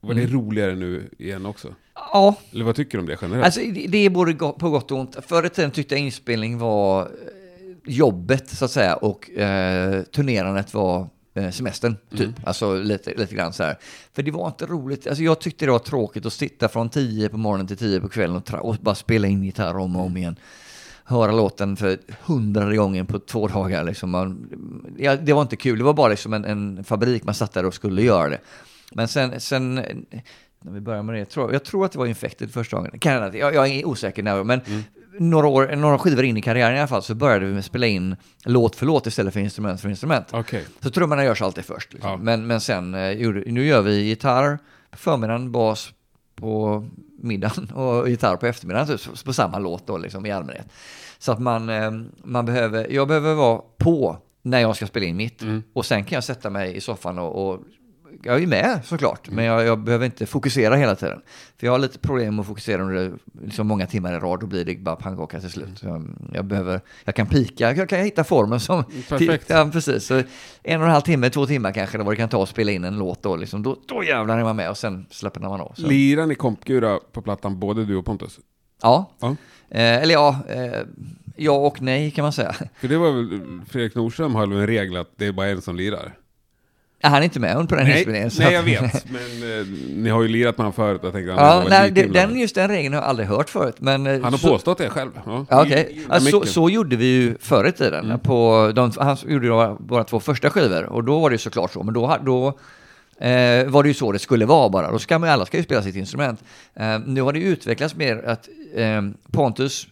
S2: Var det
S1: Mm.
S2: roligare nu igen också?
S1: Ja,
S2: Eller vad tycker du om det generellt?
S1: Alltså det är både på gott och ont. Förr i tiden tyckte jag inspelning var eh, jobbet så att säga och eh, turnerandet var eh, semestern typ. Alltså lite, lite grann så här. För det var inte roligt. Alltså jag tyckte det var tråkigt att sitta från 10 på morgonen till 10 på kvällen och, och bara spela in gitarr om och om igen. Höra låten för hundrade gången på två dagar. Liksom. Man, ja, det var inte kul. Det var bara liksom en, en fabrik man satt där och skulle göra det. Men sen, sen när vi började med det, tror, jag tror att det var Infected första gången. Jag, jag, jag är osäker när, men några, år, några skivor in i karriären i alla fall så började vi med att spela in låt för låt istället för instrument för instrument.
S2: Okej.
S1: Så trummorna görs alltid först. Liksom.
S2: Ja.
S1: Men, men sen, eh, nu gör vi gitarr på förmiddagen, bas på middagen och gitarr på eftermiddagen typ, på samma låt då liksom i allmänhet. Så att man, eh, man behöver, jag behöver vara på när jag ska spela in mitt. Och sen kan jag sätta mig i soffan och, och jag är med såklart, men jag, jag behöver inte fokusera hela tiden. För jag har lite problem med att fokusera under liksom många timmar i rad, då blir det bara pannkaka till slut. Jag, jag, behöver, jag kan pika, jag kan hitta formen som...
S2: Perfekt.
S1: Ja, precis. Så en och en halv timme, två timmar kanske, vad det kan ta att spela in en låt då, liksom, då, då jävlar är man med och sen släpper man av. Så.
S2: Lirar ni kompgura på plattan, både du och Pontus?
S1: Ja,
S2: Ja.
S1: eh, eller ja, eh, ja och nej kan man säga.
S2: För det var väl, Fredrik Nordström har väl en regel att det är bara en som lirar?
S1: Han är inte med på den
S2: Nej,
S1: inspelningen.
S2: nej jag vet. Men eh, ni har ju lirat med honom förut. Jag tänkte, han
S1: Ja, nej, det, den, just den regeln har jag aldrig hört förut. Men, eh,
S2: Han har
S1: så,
S2: påstått det själv. Ja, i- i
S1: Ja, så, så gjorde vi ju förr i tiden.
S2: Mm.
S1: På de, han gjorde våra, våra två första skivor och då var det ju såklart så. Men då, då eh, var det ju så det skulle vara bara. Då ska man, alla ska ju spela sitt instrument. Eh, nu har det utvecklats mer att eh, Pontus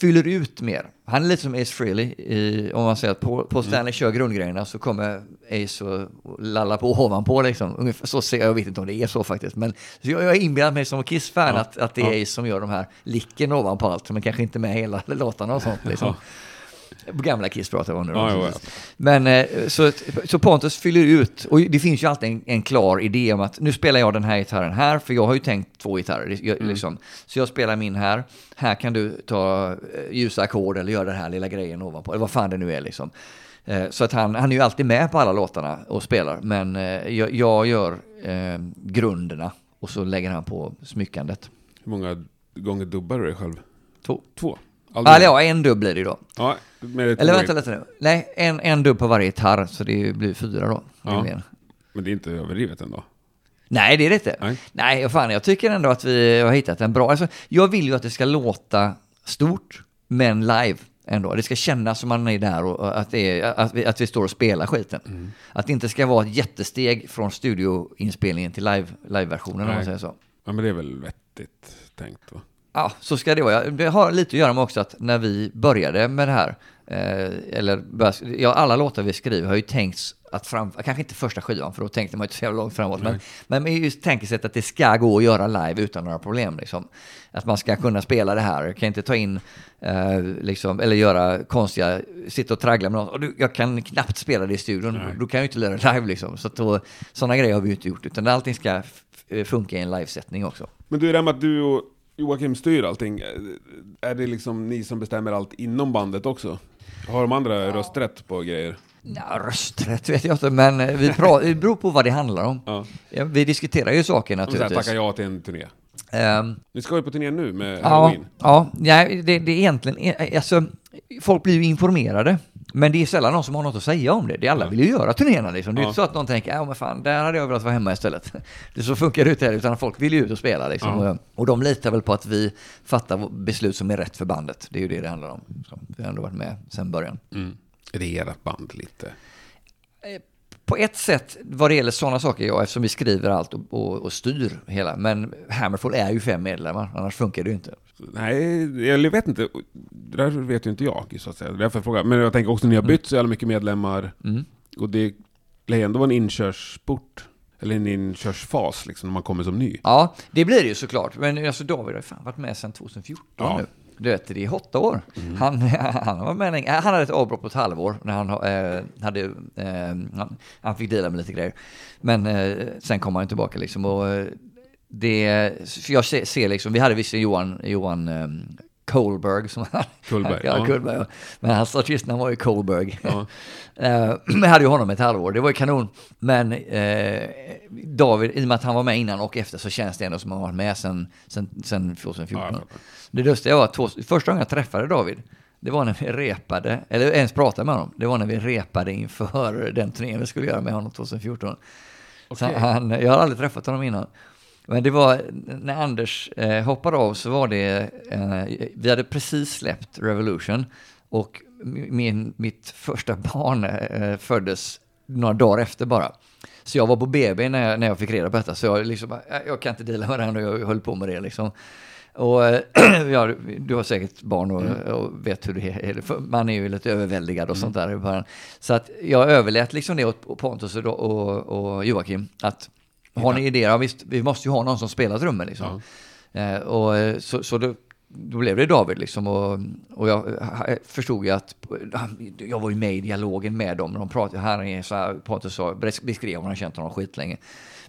S1: fyller ut mer. Han är lite som Ace Frehley. I, om man säger att på, på Stanley kör grundgrejerna så kommer Ace och, och lalla på ovanpå. Liksom. Ungefär så ser jag, jag vet inte om det är så faktiskt. Men så jag, jag har inbillat mig som Kiss-fan
S2: Ja.
S1: att, att det är
S2: Ja.
S1: Ace som gör de här licken ovanpå allt. Men kanske inte med hela låtarna och sånt. Liksom. På gamla Kiss pratar vi om nu. då,
S2: Ja.
S1: Men eh, så, så Pontus fyller ut, och det finns ju alltid en, en klar idé om att nu spelar jag den här gitarren här, för jag har ju tänkt två gitarrer. Jag,
S2: Mm.
S1: liksom. Så jag spelar min här, här kan du ta eh, ljusa ackord eller göra den här lilla grejen ovanpå, eller vad fan det nu är liksom. Eh, så att han, han är ju alltid med på alla låtarna och spelar, men jag, jag gör eh, grunderna och så lägger han på smyckandet.
S2: Hur många gånger dubbar du dig själv?
S1: Två.
S2: Två?
S1: Eller ja, en dubb blir det ju då.
S2: Ja,
S1: Eller vänta lite nu. Nej, en, en dubb på varje gitarr, så det blir fyra då.
S2: Ja. Men det är inte överdrivet ändå.
S1: Nej, det är det inte.
S2: Nej.
S1: Nej, fan, jag tycker ändå att vi har hittat en bra... Alltså, jag vill ju att det ska låta stort, men live ändå. Det ska kännas som man är där och att, det är, att, vi, att vi står och spelar skiten.
S2: Mm.
S1: Att det inte ska vara ett jättesteg från studioinspelningen till live, live-versionen, om man säger så.
S2: Ja, men det är väl vettigt tänkt va?
S1: Ja, så ska det vara. Det har lite att göra med också att när vi började med det här, eh, eller ja, alla låtar vi skriver har ju tänkts att fram, kanske inte första skivan, för då tänkte man ju inte så jävla långt framåt, men, men just tänkesätt att det ska gå att göra live utan några problem. Liksom. Att man ska kunna spela det här, jag kan inte ta in, eh, liksom, eller göra konstiga, sitta och traggla med något, och du, jag kan knappt spela det i studion, då kan jag ju inte det live liksom. Så då, sådana grejer har vi ju inte gjort, utan allting ska funka i en livesättning också.
S2: Men du, det där med att du och Joakim styr allting, är det liksom ni som bestämmer allt inom bandet också? Har de andra rösträtt på grejer?
S1: Ja, rösträtt vet jag inte, men eh, vi pra- det beror på vad det handlar om.
S2: Ja.
S1: Ja, vi diskuterar ju saker naturligtvis.
S2: tacka ja till en turné. Ni ska ju på turné nu med
S1: ja,
S2: Halloween.
S1: ja, nej, det, det är egentligen, eh, alltså, folk blir ju informerade, men det är sällan någon som har något att säga om det. det alla vill ju göra turnéerna liksom. Det är
S2: Ja.
S1: inte så att någon tänker, ja men fan, där hade jag velat vara hemma istället. Det så funkar det inte heller, utan folk vill ju ut och spela liksom.
S2: Ja.
S1: Och, och de litar väl på att vi fattar beslut som är rätt för bandet. Det är ju det det handlar om. Så vi har ändå varit med sedan början.
S2: Mm. Är det ert band lite?
S1: På ett sätt, vad det gäller sådana saker, ja, eftersom vi skriver allt och, och, och styr hela. Men Hammerfall är ju fem medlemmar, annars funkar det ju inte.
S2: Nej, jag vet inte. Det där vet ju inte jag, så att säga. Det är därför jag frågar. Men jag tänker också, ni har bytt så jävla mycket medlemmar.
S1: Mm.
S2: Och det lär ändå vara en inkörsport. Eller en inkörsfas, liksom, när man kommer som ny.
S1: Ja, det blir det ju såklart. Men alltså David har ju fan varit med sedan 2014
S2: Ja.
S1: nu. Du vet, det är åtta år. Han, han, var med länge. han hade ett avbrott på ett halvår när han eh, hade, eh, han, han fick dela med lite grejer. Men eh, sen kom han tillbaka liksom. Och, eh, det, så jag ser, ser liksom, vi hade visserligen Johan, Johan eh, Kohlberg som han,
S2: Kullberg,
S1: ja,
S2: ja.
S1: Kullberg, ja. Men hans artistnamn var ju Kohlberg.
S2: Ja.
S1: Eh, Men jag hade ju honom ett halvår, det var ju kanon. Men eh, David, i och med att han var med innan och efter så känns det ändå som att han varit med sedan, sedan, sedan 2014.
S2: Ja,
S1: det lustiga var att två, första gången jag träffade David, det var när vi repade, eller ens pratade med honom, det var när vi repade inför den turnén vi skulle göra med honom 2014. Så
S2: Okej.
S1: han, jag har aldrig träffat honom innan. Men det var när Anders eh, hoppade av så var det, eh, vi hade precis släppt Revolution och min, mitt första barn eh, föddes några dagar efter bara. Så jag var på BB när jag, när jag fick reda på detta, så jag, liksom, "Äh, jag kan inte dela med det här nu, jag höll på med det liksom. Och eh, ja, du har säkert barn och, och vet hur det är. Man är ju lite överväldigad och sånt där. Så att jag överlät liksom det åt Pontus och, och, och Joakim. Att har ni idéer? Ja, visst, vi måste ju ha någon som spelar trummor liksom. Eh, och eh, så, så då, då blev det David liksom. Och, och jag eh, förstod ju att jag var ju med i dialogen med dem. De pratade, här är så här, Pontus sa, beskrev hon har känt honom skitlänge.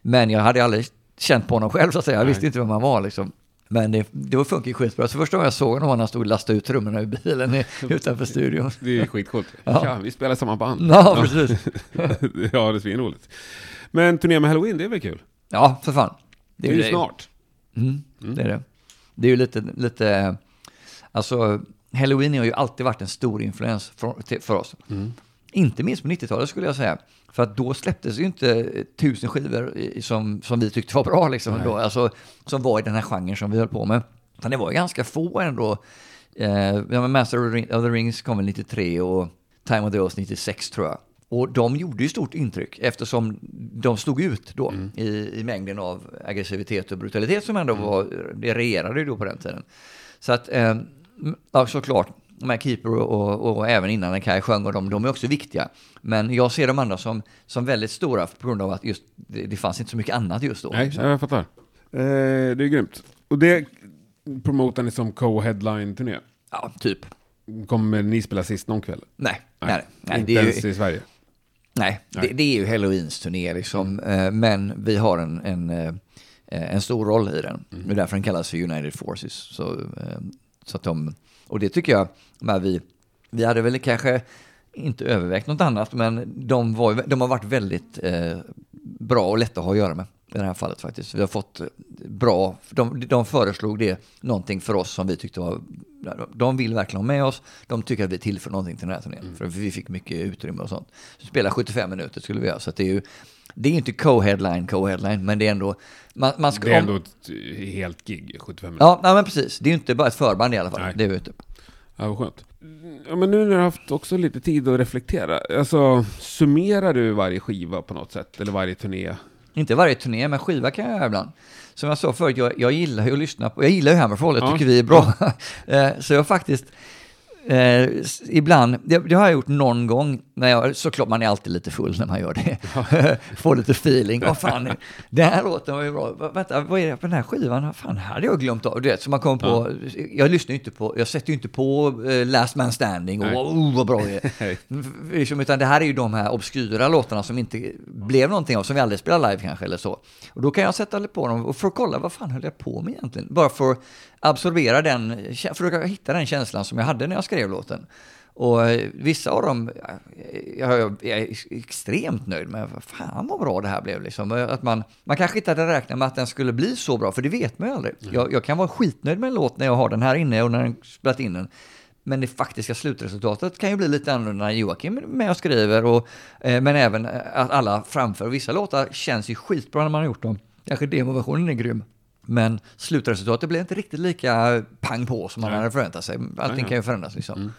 S1: Men jag hade aldrig känt på honom själv så att säga. Jag visste inte vem han var liksom. Men det, det funkade ju skitbra. Så första gången jag såg honom var när han stod och lastade ut trummorna ur bilen i- utanför studion.
S2: Det är skitcoolt.
S1: Ja.
S2: Ja. vi spelar samma band.
S1: Ja, precis.
S2: ja, det är svinroligt. Men turné med Halloween, det är väl kul?
S1: Ja, för fan.
S2: Det är ju snart.
S1: Mm, Det är det. Det är ju lite, lite, alltså Halloween har ju alltid varit en stor influens för, för oss. Inte minst på 90-talet skulle jag säga. För att då släpptes ju inte tusen skivor som, som vi tyckte var bra, liksom, då, alltså, som var i den här genren som vi höll på med. Utan det var ganska få ändå. Eh, ja, Master of the Ring- of the Rings kom väl 93 och Time of the Oath 96 tror jag. Och de gjorde ju stort intryck eftersom de stod ut då i, i mängden av aggressivitet och brutalitet som ändå var, det regerade ju då på den tiden. Så att, eh, ja, såklart, de här Keeper och, och, och även innan när Kai sjöng och de, de är också viktiga. Men jag ser de andra som, som väldigt stora på grund av att just, det, det fanns inte så mycket annat just då.
S2: Nej, jag fattar. Eh, det är grymt. Och det promotar ni som co-headline-turné.
S1: Ja, typ.
S2: Kommer ni spela sist någon kväll?
S1: Nej, nej, nej. nej
S2: Inte
S1: det är
S2: ens
S1: ju,
S2: i Sverige?
S1: Nej, det, det är ju Halloweens turné liksom. Eh, Men vi har en, en, eh, en stor roll i den. Det är därför den kallas för United Forces. Så, eh, så att de, och det tycker jag, men vi, vi hade väl kanske inte övervägt något annat, men de, var, de har varit väldigt eh, bra och lätta att ha att göra med i det här fallet faktiskt. Vi har fått eh, bra, de, de föreslog det, någonting för oss som vi tyckte var, de vill verkligen ha med oss, de tycker att vi tillför någonting till den här turnén, för vi fick mycket utrymme och sånt. Så spela 75 minuter skulle vi göra, så det är ju, det är inte co-headline, co-headline, men det är ändå, man, man ska,
S2: Det är
S1: om-
S2: ändå ett eh, helt gig, 75 minuter.
S1: Ja, nej, men precis. Det är ju inte bara ett förband i alla fall.
S2: Nej.
S1: Det är vi ute.
S2: Ja, vad skönt. Ja, men nu när du har haft också lite tid att reflektera, alltså summerar du varje skiva på något sätt? Eller varje turné?
S1: Inte varje turné, men skiva kan jag göra ibland. Som jag sa förut, jag, jag gillar ju att lyssna på, jag gillar ju Hammerfall, jag
S2: Ja.
S1: tycker vi är bra. Eh, så jag faktiskt, eh, ibland, det, det har jag gjort någon gång, när jag, såklart man är alltid lite full när man gör det. Får lite feeling, vad fan, den här låten var ju bra, vänta, vad är det på den här skivan, fan hade jag glömt av, du vet, så man kommer på, jag lyssnar inte på, jag sätter ju inte på eh, Last Man Standing och
S2: Nej.
S1: oh, vad bra det är. Liksom, utan det här är ju de här obskyra låtarna som inte blev någonting av, som vi aldrig spelar live kanske eller så. Och då kan jag sätta på dem och för att kolla vad fan höll jag på med egentligen? Bara för att absorbera den, för att hitta den känslan som jag hade när jag skrev låten. Och eh, vissa av dem, eh, jag, jag, jag är extremt nöjd med, fan vad bra det här blev liksom. Att man, man kanske inte hade räknat med att den skulle bli så bra, för det vet man ju aldrig. Jag, jag kan vara skitnöjd med en låt när jag har den här inne och när den spelat in den. Men det faktiska slutresultatet kan ju bli lite annorlunda när Joakim är med och skriver. Och, eh, men även eh, att alla framför. Vissa låtar känns ju skitbra när man har gjort dem. Kanske demoversionen är grym. Men slutresultatet blir inte riktigt lika pang på som man
S2: Nej.
S1: hade förväntat sig. Allting
S2: Nej,
S1: kan ju förändras liksom.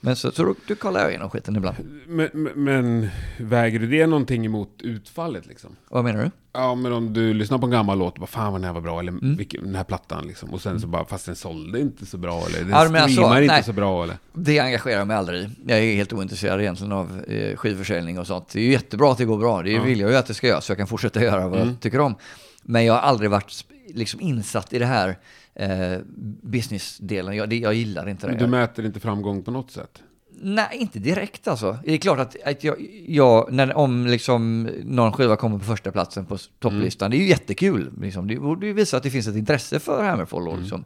S1: Men så, så då kollar jag igenom skiten ibland.
S2: Men, men, väger du det någonting emot utfallet liksom?
S1: Vad menar du?
S2: Ja, men om du lyssnar på en gammal låt och bara fan vad den här var bra, eller
S1: Mm.
S2: vilken, den här plattan liksom. Och sen så bara, fast den sålde inte så bra, eller den
S1: Ja, alltså,
S2: streamar inte
S1: nej.
S2: så bra, eller?
S1: Det engagerar mig aldrig. Jag är helt ointresserad egentligen av eh, skivförsäljning och sånt. Det är ju jättebra att det går bra. Det
S2: Ja.
S1: vill jag ju att det ska göra så jag kan fortsätta göra vad
S2: Mm.
S1: jag tycker om. Men jag har aldrig varit liksom insatt i det här eh, businessdelen. Jag, det, jag gillar inte det.
S2: Du mäter inte framgång på något sätt?
S1: Nej, inte direkt alltså. Det är klart att, att jag, jag när, om liksom någon skiva kommer på första platsen på topplistan, det är ju jättekul. Liksom. Det borde ju visa att det finns ett intresse för Hammerfall. då, Liksom.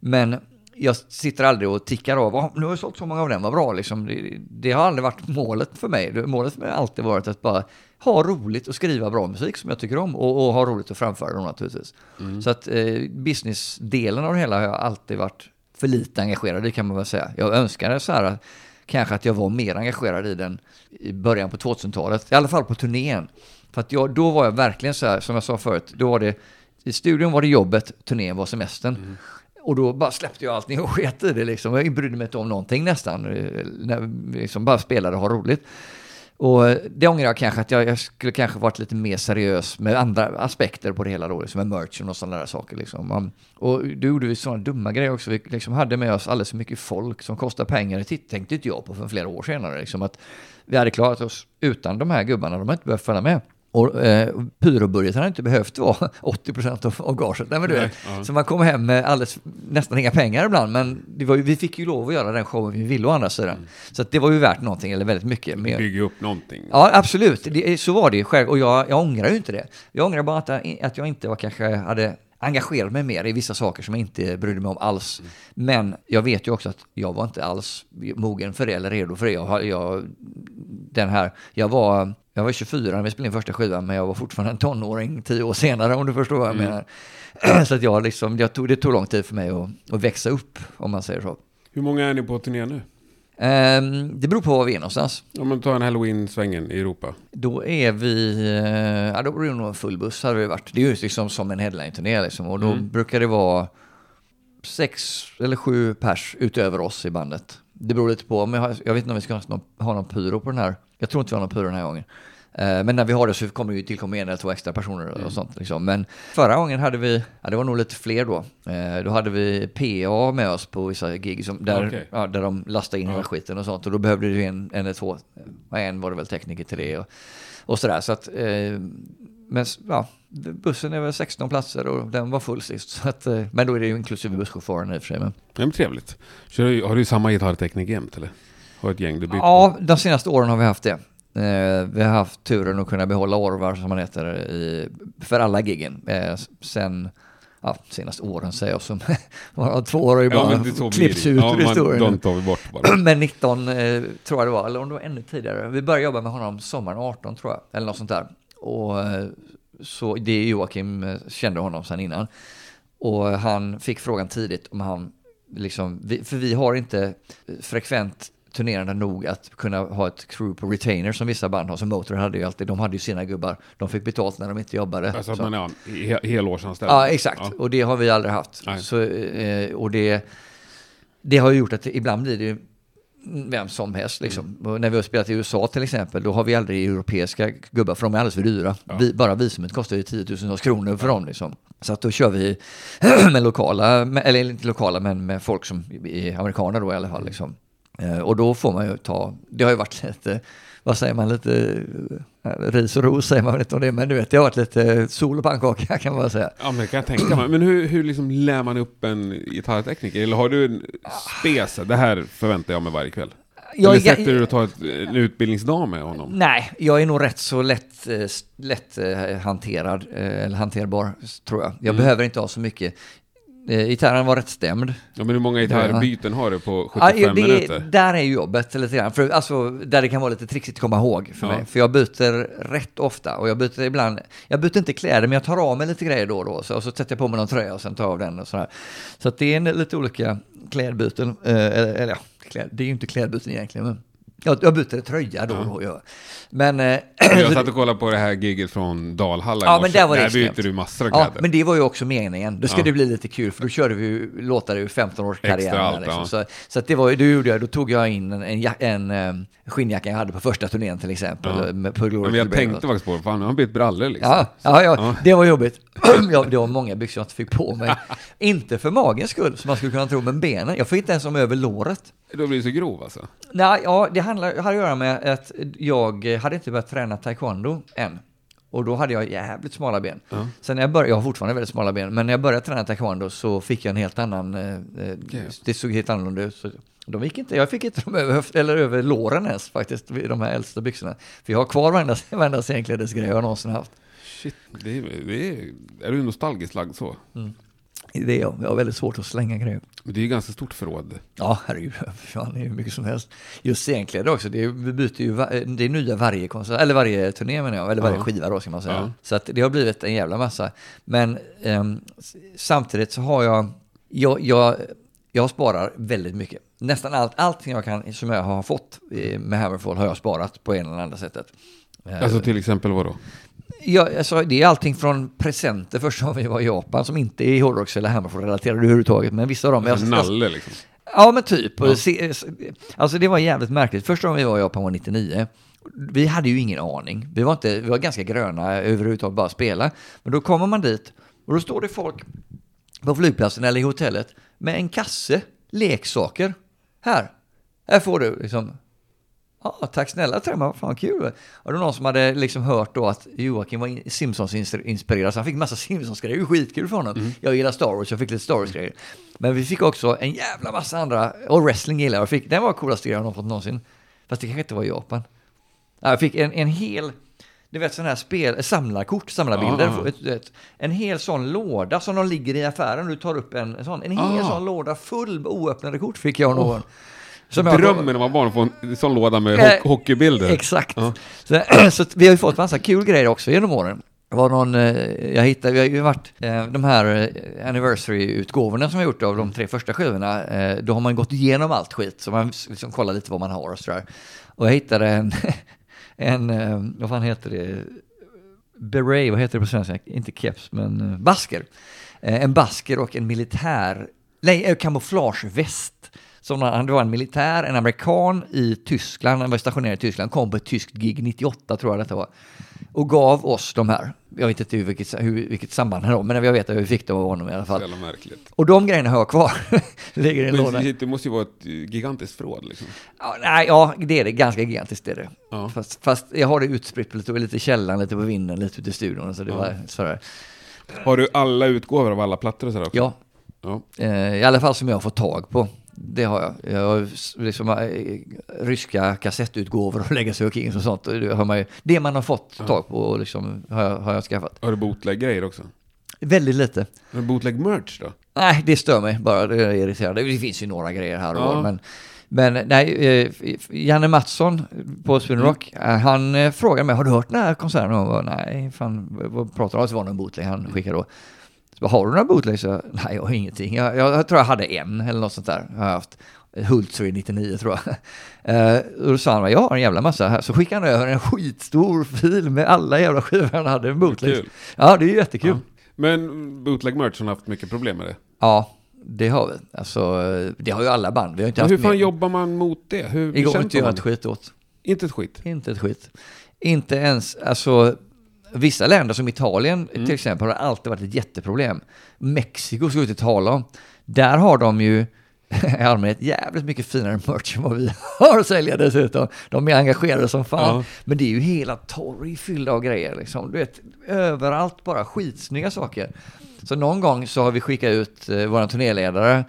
S1: Men jag sitter aldrig och tickar av, "Ah, nu har jag sålt så många av den, vad bra. Liksom. Det, det har aldrig varit målet för mig. Målet för mig har alltid varit att bara ha roligt och skriva bra musik som jag tycker om och, och ha roligt att framföra dem naturligtvis. Så att eh, businessdelen av det hela har jag alltid varit för lite engagerad i kan man väl säga. Jag önskar så här kanske att jag var mer engagerad i den i början på 2000-talet, i alla fall på turnén. För att jag, då var jag verkligen så här, som jag sa förut, då var det, i studion var det jobbet, turnén var semestern. Och då bara släppte jag allting och sket i det liksom. Jag brydde mig inte om någonting nästan. Eh, när, liksom bara spelade och ha roligt. Och eh, det ångrar jag kanske, att jag, jag skulle kanske varit lite mer seriös med andra aspekter på det hela då, liksom med merchen och sådana där saker. Liksom. Och då gjorde vi sådana dumma grejer också. Vi liksom hade med oss alldeles för mycket folk som kostar pengar. Det tänkte inte jag på för flera år senare. Liksom, att vi hade klarat oss utan de här gubbarna, de har inte behövt följa med. Och eh, pyrobudgeten hade inte behövt vara 80% av, av gaget. Nej, men du
S2: Nej, ja.
S1: Så man kom hem med alldeles, nästan inga pengar ibland, men ju, vi fick ju lov att göra den showen vi ville å andra sidan. Så att det var ju värt någonting, eller väldigt mycket. Jag-
S2: Bygga upp någonting?
S1: Ja, absolut. Det, så var det ju själv. Och jag, jag ångrar ju inte det. Jag ångrar bara att, jag- att jag inte var, kanske hade engagerat mig mer i vissa saker som jag inte brydde mig om alls. Men jag vet ju också att jag var inte alls mogen för det eller redo för det. Jag, har- jag, den här, jag, var, jag var 24 när vi spelade in första skivan, men jag var fortfarande en tonåring tio år senare om du förstår vad jag menar. Så att jag liksom, jag tog, det tog lång tid för mig att, att växa upp, om man säger så.
S2: Hur många är ni på turné nu?
S1: Ehm, det beror på var vi är någonstans.
S2: Om man tar en halloween-svängen i Europa.
S1: Då är vi, eh, ja då blir det nog en full buss hade vi varit. Det är ju liksom som en headline-turné liksom. Och då
S2: Mm.
S1: brukar det vara sex eller sju pers utöver oss i bandet. Det beror lite på, men jag, vet inte om vi ska ha någon, ha någon pyro på den här. Jag tror inte vi har någon pyro den här gången. Eh, Men när vi har det så kommer det ju tillkomma en eller två extra personer och sånt. Liksom. Men förra gången hade vi, ja det var nog lite fler då. Eh, Då hade vi PA med oss på vissa gig som, där,
S2: Okej.
S1: ja, där de lastade in hela skiten och sånt. Och då behövde du en, en eller två, ja, en var det väl tekniker till det och, och sådär. Så att, eh, men ja, bussen är väl 16 platser och den var full sist. Så att, eh, men då är det ju inklusive busschauffören i och för sig. Men,
S2: Ja, men trevligt. Kör, har du samma gitarrteknik jämt eller? Har ett gäng du byter?
S1: ja, de senaste åren har vi haft det. Eh, vi har haft turen att kunna behålla Orvar som han heter i, för alla giggen. Eh, sen, ja, senaste åren säger jag som två år har ju
S2: Ja,
S1: klippts ut
S2: ja,
S1: ur historien.
S2: De tar vi bort bara.
S1: Men 19 eh, tror jag det var, eller om det var ännu tidigare. Vi började jobba med honom sommaren 18 tror jag, eller något sånt där. Och så det är Joakim kände honom sedan innan. Och han fick frågan tidigt om han, liksom, för vi har inte frekvent turnerande nog att kunna ha ett crew på retainer som vissa band har. Som Motor hade ju alltid, de hade ju sina gubbar. De fick betalt när de inte jobbade.
S2: Alltså att
S1: Så-
S2: man är he, helårsanställd.
S1: Ja, exakt.
S2: Ja.
S1: Och det har vi aldrig haft.
S2: Nej.
S1: Så, eh, och det, det har gjort att ibland blir det ju vem som helst. Liksom.
S2: Mm.
S1: När vi har spelat i USA till exempel, då har vi aldrig europeiska gubbar, för de är alldeles för dyra.
S2: Ja.
S1: Vi, bara visumet kostar ju 10 000 kronor för dem. Liksom. Så att då kör vi med lokala, med, eller inte lokala, men med folk som är amerikaner då i alla fall. Liksom. Eh, och då får man ju ta, det har ju varit lite, vad säger man, lite eh, ris och ros säger man väl inte om det, men du vet, det har varit lite sol och pannkaka kan man väl säga.
S2: Ja, men det kan jag tänka mig. Men hur, hur liksom lär man upp en gitarrtekniker? Eller har du en spes? Det här förväntar jag mig varje kväll.
S1: Jag
S2: Eller sätter du och tar ett, en utbildningsdag med honom?
S1: Nej, jag är nog rätt så lätt, eh, lätt hanterad, eller hanterbar, tror jag. Jag
S2: Mm.
S1: behöver inte ha så mycket. Eh, Gitarren var rätt stämd.
S2: Ja, men hur många gitarrbyten har du på
S1: Ja,
S2: 75
S1: det,
S2: minuter?
S1: där är jobbet lite grann. För, alltså, där det kan vara lite trixigt att komma ihåg för
S2: Ja.
S1: mig. För jag byter rätt ofta och jag byter ibland, jag byter inte kläder men jag tar av mig lite grejer då och då. Så, och så sätter jag på mig någon tröja och sen tar jag av den och sådär. Så att det är en, lite olika klädbyten. Eh, eller, eller ja, kläd, det är ju inte klädbyten egentligen. Men. Jag, jag byter tröja då och då. Ja. Men, eh,
S2: Jag satt och kollade på det här giget från Dalhalla
S1: Ja, men där var det
S2: Där byter du massor av
S1: Ja,
S2: kläder.
S1: men det var ju också meningen. Då ska
S2: Ja.
S1: det bli lite kul, för då körde vi ju låtar ur 15 års
S2: Extra
S1: karriär.
S2: allt,
S1: liksom.
S2: ja.
S1: Så, så det var det gjorde jag, då tog jag in en, en, ja- en, eh, skinnjacka jag hade på första turnén till exempel.
S2: Ja.
S1: Med, på Glory
S2: men jag tänkte faktiskt på det, fan nu har han bytt brallor liksom.
S1: Ja, ja, ja,
S2: Ja.
S1: det var jobbigt. ja, det var många byxor jag inte fick på mig. inte för magens skull, som man skulle kunna tro, men benen. Jag fick inte ens dem över låret.
S2: Då blir du så grov alltså.
S1: Nej, ja, det handlar, hade att göra med att jag hade inte börjat träna taekwondo än. Och då hade jag jävligt smala ben.
S2: Ja.
S1: Sen när jag började, jag har fortfarande väldigt smala ben, men när jag började träna taekwondo så fick jag en helt annan, eh, eh, det såg helt annorlunda ut. Så de gick inte, jag fick inte dem över, eller över låren ens faktiskt, de här äldsta byxorna. För jag har kvar varenda, varenda scenklädesgrej jag någonsin haft.
S2: Shit, det är, det är, är du nostalgiskt lagd så?
S1: Det är jag, har väldigt svårt att slänga grejer.
S2: Det är ju ganska stort förråd.
S1: Ja, herregud, fan, det är hur mycket som helst. Just scenkläder också, det är, vi byter ju, va- det är nya varje konsert, eller varje turné menar jag, eller varje
S2: Ja.
S1: skiva då ska man säga.
S2: Ja.
S1: Så att det har blivit en jävla massa. Men s- samtidigt så har jag, jag, jag, jag sparar väldigt mycket. Nästan allt, allting jag kan, som jag har fått eh, med Hammerfall har jag sparat på en eller andra sättet. Eh,
S2: Alltså till exempel vad då?
S1: Ja, alltså, det är allting från presenter första gången vi var i Japan som inte är hårdrocks eller Hammerfall-relaterade överhuvudtaget, men vissa av dem.
S2: Alltså, nalle liksom.
S1: Ja, men typ.
S2: Ja.
S1: se, alltså det var jävligt märkligt. Första gången vi var i Japan var 99. Vi hade ju ingen aning. Vi var, inte, vi var ganska gröna överhuvudtaget, bara spela. Men då kommer man dit och då står det folk på flygplatsen eller i hotellet med en kasse leksaker. Här, här får du liksom. Ja, tack snälla Tremma, fan kul. Och det var någon som hade liksom hört då att Joakim var in- Simpsons-inspirerad, så han fick en massa Simpsons-grejer. Det ju skitkul för honom. Jag gillar Star Wars, jag fick lite Star Wars-grejer. Men vi fick också en jävla massa andra, och wrestling gillar jag. Fick, den var coolaste grejen jag har fått någonsin. Fast det kanske inte var i Japan. Ja, Jag fick en, en hel, du vet sådana här spel, samlarkort, samlarbilder.
S2: Ah.
S1: Ett, ett, en hel sån låda som de ligger i affären. Du tar upp en, sån, en hel
S2: Ah.
S1: sån låda full med oöppnade kort fick jag någon. Som jag-
S2: Drömmen var barn att få en sån låda med
S1: Eh,
S2: ho- hockeybilder.
S1: Exakt.
S2: Ja.
S1: Så, så vi har ju fått massa kul grejer också genom åren. Det var någon, eh, jag hittade, vi har ju varit, eh, de här eh, anniversary-utgåvorna som har gjort av de tre första skivorna, då har man gått igenom allt skit, så man liksom kollar lite vad man har och sådär. Och jag hittade en, en vad fan heter det, beret, vad heter det på svenska? Inte keps, men basker. En basker och en militär, nej, kamouflageväst. Som han, det var en militär, en amerikan i Tyskland, han var stationerad i Tyskland, kom på ett tyskt gig 98 tror jag detta var. Och gav oss de här. Jag vet inte hur, vilket, hur, vilket samband det var, men jag vet att vi fick dem av honom i alla fall.
S2: jävla märkligt.
S1: Och de grejerna har jag kvar. Ligger i en
S2: Men
S1: låda.
S2: det- det måste ju vara ett gigantiskt förråd liksom.
S1: Ja, nej, ja, det är det. Ganska gigantiskt är det.
S2: Ja.
S1: Fast, fast jag har det utspritt på lite, lite i källaren, lite på vinden, lite ute i studion. Så det
S2: Ja.
S1: var sådär.
S2: Har du alla utgåvor av alla plattor och sådär också?
S1: Ja,
S2: ja.
S1: eh, i alla fall som jag har fått tag på. Det har jag. Jag har liksom, eh, ryska kassettutgåvor och Legacy of Kings och sånt. Och Det, har man ju, det man har fått tag på och liksom, har, jag, har jag skaffat.
S2: Har du bootleg-grejer också?
S1: Väldigt lite.
S2: Har du bootleg-merch då?
S1: Nej, det stör mig bara. Det är irriterande. Det finns ju några grejer här och
S2: Ja.
S1: var, men men nej, eh, Janne Mattsson på Sweden
S2: Mm.
S1: Rock, eh, han frågade mig, har du hört den här konserten? Och jag bara, nej, fan, vad- pratar du om? Så var det någon bootleg han skickade då. Så har du några bootlegs? Så jag, Nej, jag har ingenting. Jag, jag, tror jag hade en eller något sånt där. Har jag haft. Hultsfred 99 tror jag. Eh, och då sa han, jag har en jävla massa här. Så skickade han över en skitstor fil med alla jävla skivor han hade, en bootleg.
S2: Kul.
S1: Ja, det är ju jättekul.
S2: Ja. Men bootleg-merch har haft mycket problem med det.
S1: Ja, det har vi. Alltså, det har ju alla band. Vi har inte
S2: Men
S1: haft
S2: hur fan
S1: mer-
S2: jobbar man mot det? Hur
S1: går inte att göra ett skit åt.
S2: Inte ett skit.
S1: Inte ett skit. Inte ens, alltså, vissa länder som Italien
S2: Mm.
S1: till exempel har alltid varit ett jätteproblem. Mexiko ska vi inte tala om. Där har de ju i allmänhet jävligt mycket finare merch än vad vi har att sälja dessutom. De är engagerade som fan.
S2: Ja.
S1: Men det är ju hela torg fyllda av grejer liksom. Du vet, överallt bara skitsnygga saker. Så någon gång så har vi skickat ut eh, vår turnéledare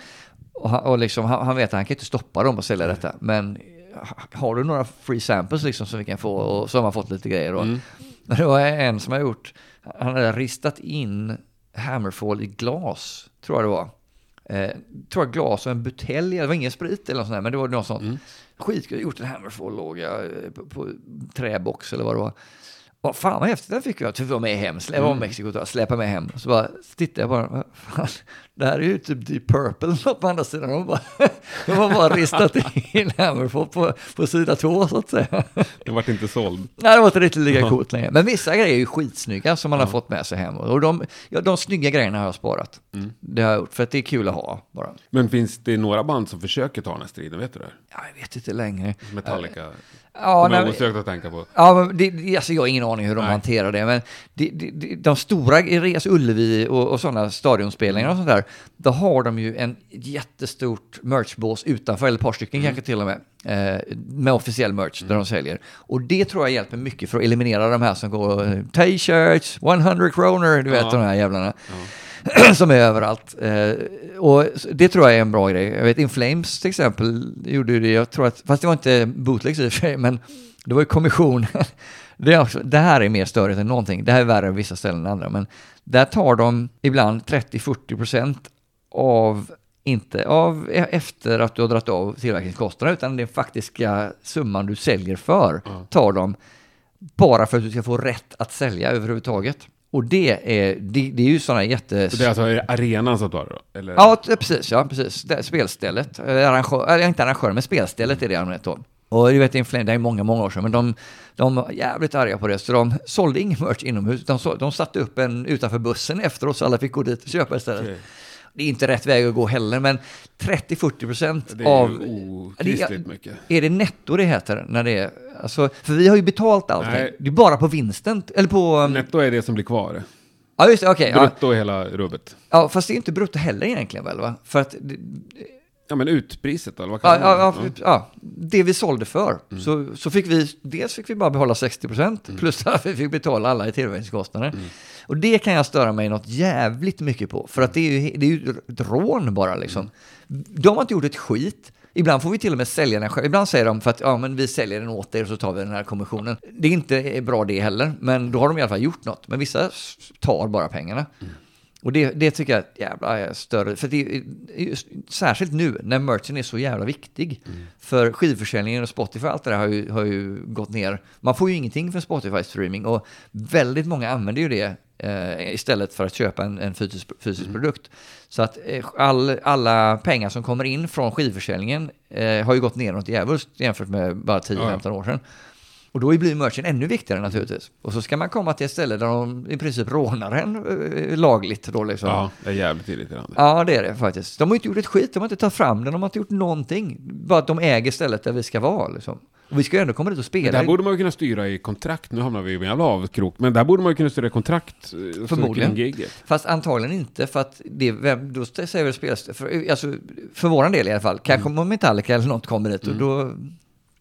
S1: och, han, och liksom, han, han vet att han kan inte stoppa dem och sälja detta. Men ha- har du några free samples liksom som vi kan få och så har man fått lite grejer då.
S2: Mm.
S1: Men det var en som har gjort, han hade ristat in Hammerfall i glas, tror jag det var. Eh, tror jag glas och en butelj, det var ingen sprit eller något sånt där, men det var något sånt.
S2: Mm.
S1: Skitkul, gjort en Hammerfall-låga eh, på, på träbox eller vad det var. Och fan vad häftigt, den fick jag. Typ var med hem, släppa
S2: Mm.
S1: Mexiko, jag, släpa med hem. Så bara tittade jag bara, vad fan, det här är ju typ Deep Purple på andra sidan. De, bara, de har bara ristat in Hammerfall på, på sida två så att säga.
S2: Det vart inte såld.
S1: Nej, det var inte riktigt lika coolt längre. Men vissa grejer är ju skitsnygga som man har fått med sig hem. Och de, ja, de snygga grejerna har jag sparat. Det har jag gjort, för att det är kul att ha bara.
S2: Men finns det några band som försöker ta den här striden? Vet du det?
S1: Ja, jag vet inte längre.
S2: Metallica.
S1: Ja,
S2: Kommer osökt att tänka på.
S1: Ja, men det, alltså jag har ingen aning hur de
S2: Nej.
S1: hanterar det, men det, det, de stora, Reas Ullevi och, och sådana stadionspelningar och sånt där, då har de ju en jättestort merchbås utanför, eller ett par stycken
S2: Mm.
S1: kanske till och med, eh, med officiell merch där de säljer. Och det tror jag hjälper mycket för att eliminera de här som går t-shirts, 100 kronor, du vet
S2: Ja.
S1: de här jävlarna. som är överallt. Eh, och det tror jag är en bra grej. Jag vet Inflames till exempel gjorde ju det, jag tror att, fast det var inte bootlegs i och för sig, men det var ju kommission. det, också, det här är mer störigt än någonting. Det här är värre än vissa ställen än andra, men där tar de ibland 30-40% av inte av e- efter att du har dragit av tillverkningskostnaderna utan den faktiska summan du säljer för tar de bara för att du ska få rätt att sälja överhuvudtaget. Och det är, det, det är ju sådana jätte...
S2: Så det är alltså arenan som tar det då?
S1: Ja, precis. Ja, precis. Det, spelstället. Arrangör, eller inte arrangör, men spelstället är det i allmänhet då. Och du vet, Inflame, det är många, många år sedan, men de, de var jävligt arga på det, så de sålde ingen merch inomhus. De, så, de satte upp en utanför bussen efter oss, så alla fick gå dit och köpa istället.
S2: Okej.
S1: Det är inte rätt väg att gå heller, men 30-40 procent
S2: Det är
S1: av...
S2: ju okristligt mycket.
S1: Är det netto det heter? När det är, alltså, för vi har ju betalt allting.
S2: Nej.
S1: Det är bara på vinsten. Eller på... um,
S2: Netto är det som blir kvar.
S1: Ja, just det. Okej. ja.
S2: Brutto är hela rubbet.
S1: ja, fast det är inte brutto heller egentligen väl? Va? För att det,
S2: Ja men utpriset eller vad
S1: Ja,
S2: kallar
S1: ja, ja,
S2: det?
S1: ja, det vi sålde för.
S2: Mm.
S1: Så, så fick vi, dels fick vi bara behålla 60% plus att vi fick betala alla i tillverkningskostnader.
S2: Mm.
S1: Och det kan jag störa mig något jävligt mycket på. För att det är ju, det är ju ett rån bara liksom.
S2: Mm.
S1: De har inte gjort ett skit. Ibland får vi till och med sälja den själv. Ibland säger de för att ja, men vi säljer den åt er och så tar vi den här kommissionen. Det är inte bra det heller, men då har de i alla fall gjort något. Men vissa tar bara pengarna. Mm. Och det, det tycker jag jävla är större, för det särskilt nu när merchen är så jävla viktig. För skivförsäljningen och Spotify, allt det där har ju, har ju gått ner. Man får ju ingenting för Spotify-streaming och väldigt många använder ju det eh, istället för att köpa en, en fysisk, fysisk produkt. Så att eh, all, alla pengar som kommer in från skivförsäljningen eh, har ju gått ner något djävulskt jämfört med bara 10-15 år sedan. Och då blir merchen ännu viktigare naturligtvis. Och så ska man komma till ett ställe där de i princip rånar en eh, lagligt då liksom.
S2: Ja, det är jävligt irriterande.
S1: Ja, det är det faktiskt. De har inte gjort ett skit, de har inte tagit fram den, de har inte gjort någonting. Bara att de äger stället där vi ska vara liksom. Och vi ska ju ändå komma dit och
S2: Men
S1: spela.
S2: det här borde man ju kunna styra i kontrakt. Nu hamnar vi i en jävla avkrok. Men där borde man ju kunna styra i kontrakt. eh,
S1: Förmodligen. Fast antagligen inte, för att det, vem, då säger väl spelst- för, alltså, för våran del i alla fall, kanske
S2: Mm.
S1: om Metallica eller något kommer dit och då,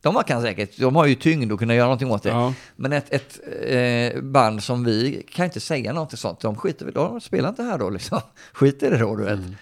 S1: de kan säkert, de har ju tyngd och kunna göra någonting åt det.
S2: Ja.
S1: Men ett, ett eh, band som vi kan inte säga någonting sånt, de skiter väl, de spelar inte här då liksom. Skit i det då, du vet.
S2: Mm.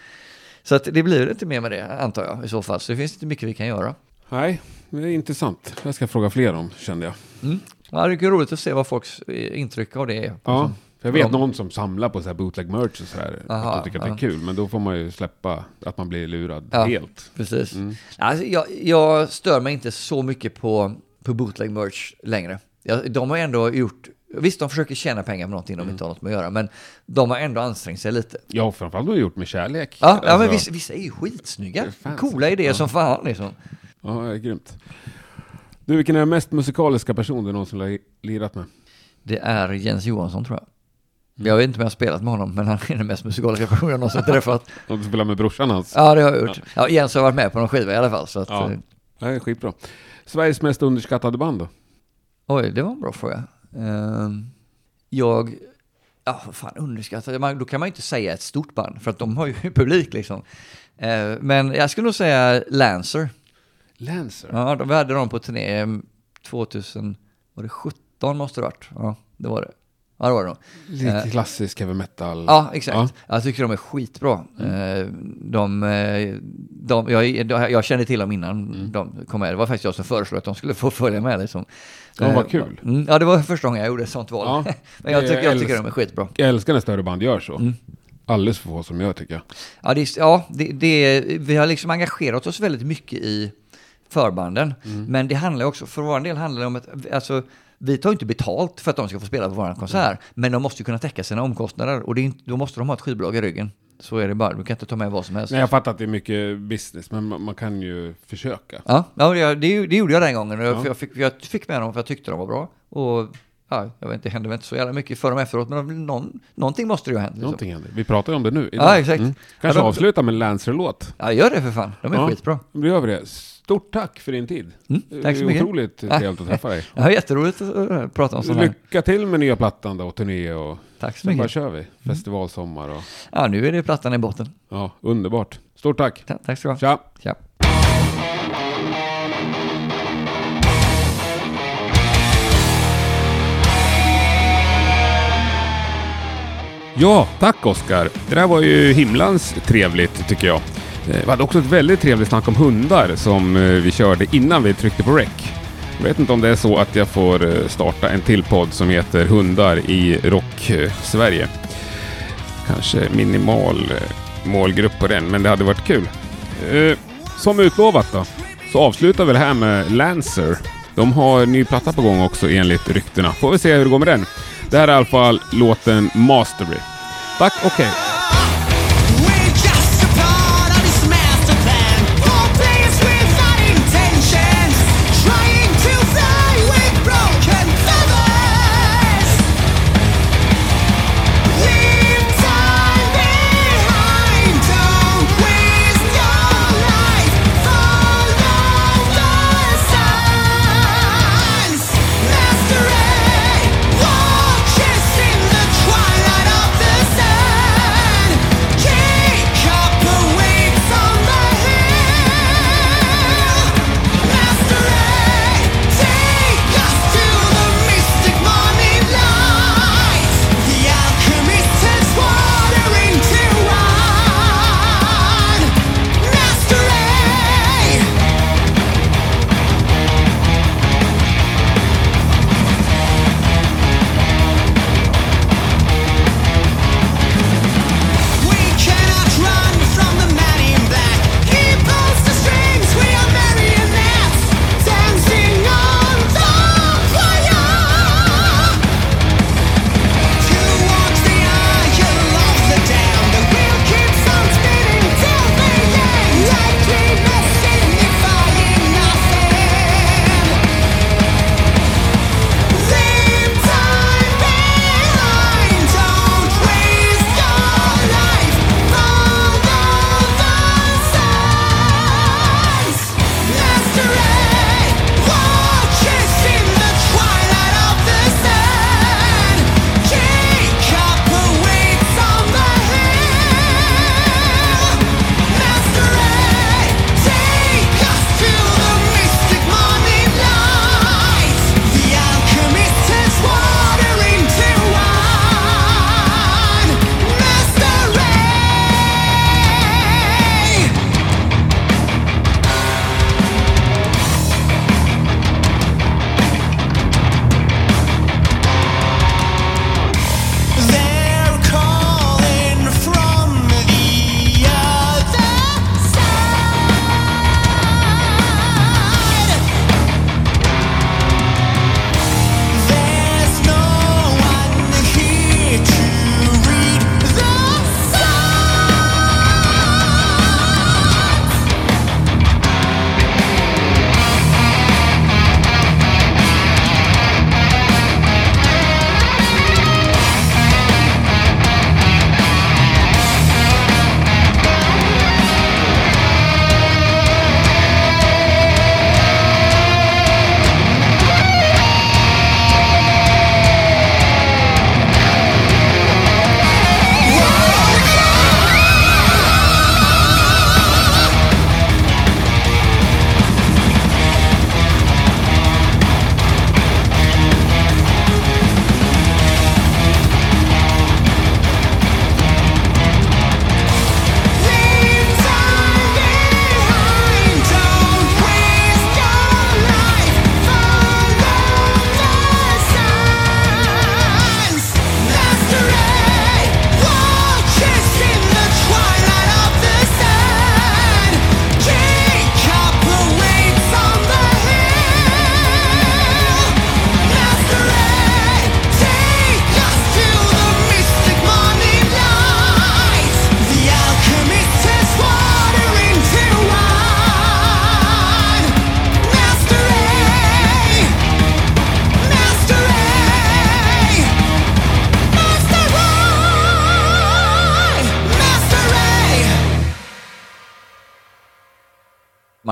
S1: Så att det blir inte mer med det, antar jag, i så fall. Så det finns inte mycket vi kan göra.
S2: Nej, det är intressant. Jag ska fråga fler om, kände jag.
S1: Mm. Ja, det är roligt att se vad folks eh, intryck av det är.
S2: Ja, för jag vet
S1: de-
S2: någon som samlar på så här bootleg merch och så här.
S1: Aha,
S2: att de tycker att det är kul. Men då får man ju släppa att man blir lurad
S1: Ja.
S2: helt.
S1: Precis.
S2: Mm.
S1: Alltså, jag, jag stör mig inte så mycket på, på bootleg merch längre. Jag, de har ändå gjort, visst de försöker tjäna pengar på någonting
S2: Mm.
S1: de inte har något med att göra, men de har ändå ansträngt sig lite.
S2: Ja, framförallt har de gjort med kärlek.
S1: Ja, ja men
S2: Alltså,
S1: vissa, vissa är ju skitsnygga. Coola idéer
S2: Ja.
S1: som fan liksom.
S2: Ja, det är grymt. Du, vilken är den mest musikaliska person du någonsin har lirat med?
S1: Det är Jens Johansson tror jag.
S2: Mm.
S1: Jag vet inte om jag har spelat med honom, men han är den mest musikaliska personen jag någonsin träffat.
S2: Om du spelar med brorsan hans?
S1: Ja, det har jag gjort. Ja, Jens har varit med på någon skiva i alla fall. Så att,
S2: Ja.
S1: eh,
S2: Det är skitbra. Sveriges mest underskattade band då?
S1: Oj, det var en bra fråga. Ehm, jag, ja fan underskattar, man, då kan man ju inte säga ett stort band, för att de har ju publik liksom. Eh, men jag skulle nog säga Lancer.
S2: Lancer?
S1: Ja, de, hade dem på turné eh, 2000, var det 17 måste det varit? Ja, det var det. Ja, det var det nog.
S2: Lite klassisk heavy metal.
S1: Ja, exakt.
S2: Ja.
S1: Jag tycker de är skitbra. Eh, De, eh, de, jag, de, jag kände till dem innan de kom med. Det var faktiskt jag som föreslog att de skulle få följa med. Liksom.
S2: Ja, vad
S1: Eh,
S2: kul.
S1: Mm, ja, det var första gången jag gjorde ett sånt val.
S2: Ja.
S1: Men jag tycker,
S2: jag
S1: jag tycker de är skitbra.
S2: Jag älskar när större band gör så.
S1: Mm.
S2: Alldeles för få som jag tycker jag.
S1: Ja, det, ja det, det, vi har liksom engagerat oss väldigt mycket i förbanden.
S2: Mm.
S1: Men det handlar också, för vår del handlar det om att, alltså, vi tar inte betalt för att de ska få spela på vår konsert. Men de måste ju kunna täcka sina omkostnader och det är då måste de ha ett skivbolag i ryggen så är det bara. Du kan inte ta med vad som helst.
S2: Nej, jag fattar att det är mycket business, men man, man kan ju försöka.
S1: Ja, ja det, det, gjorde jag den gången.
S2: Ja.
S1: För jag, fick, jag fick med dem för jag tyckte de var bra. Och ja, jag vet inte, det hände väl inte så jävla mycket för dem efteråt, men någon, någonting måste ju ha hänt. Liksom.
S2: Någonting händer. Vi pratar ju om det nu. idag.
S1: Ja, exakt.
S2: Kanske
S1: Ja, de-
S2: avsluta med en Lancer-låt.
S1: Ja, gör det för fan. De är
S2: Ja,
S1: skitbra.
S2: Då gör vi det. Stort tack för din tid.
S1: Mm, tack så
S2: Det är
S1: mycket.
S2: Otroligt trevligt att träffa dig.
S1: Ja, jätteroligt att äh, prata om sånt här.
S2: Lycka till med nya plattan då och turné och
S1: Tack så
S2: sen bara
S1: mycket.
S2: kör vi. Festivalsommar och
S1: Ja, nu är det plattan i botten.
S2: ja, underbart. Stort tack.
S1: Ta- Tack ska du ha.
S2: Tja!
S1: Tja.
S2: Ja, tack Oskar. Det där var ju himlans trevligt tycker jag. Eh, vi hade också ett väldigt trevligt snack om hundar som eh, vi körde innan vi tryckte på rec. Jag vet inte om det är så att jag får eh, starta en till podd som heter Hundar i rock-Sverige. Kanske minimal målgrupp på den, men det hade varit kul. Som utlovat då, så avslutar vi det här med Lancer. De har en ny platta på gång också enligt ryktena. Får vi se hur det går med den. Det här är i alla fall låten Mastery. Tack och hej!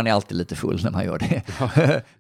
S1: Man är alltid lite full när man gör det.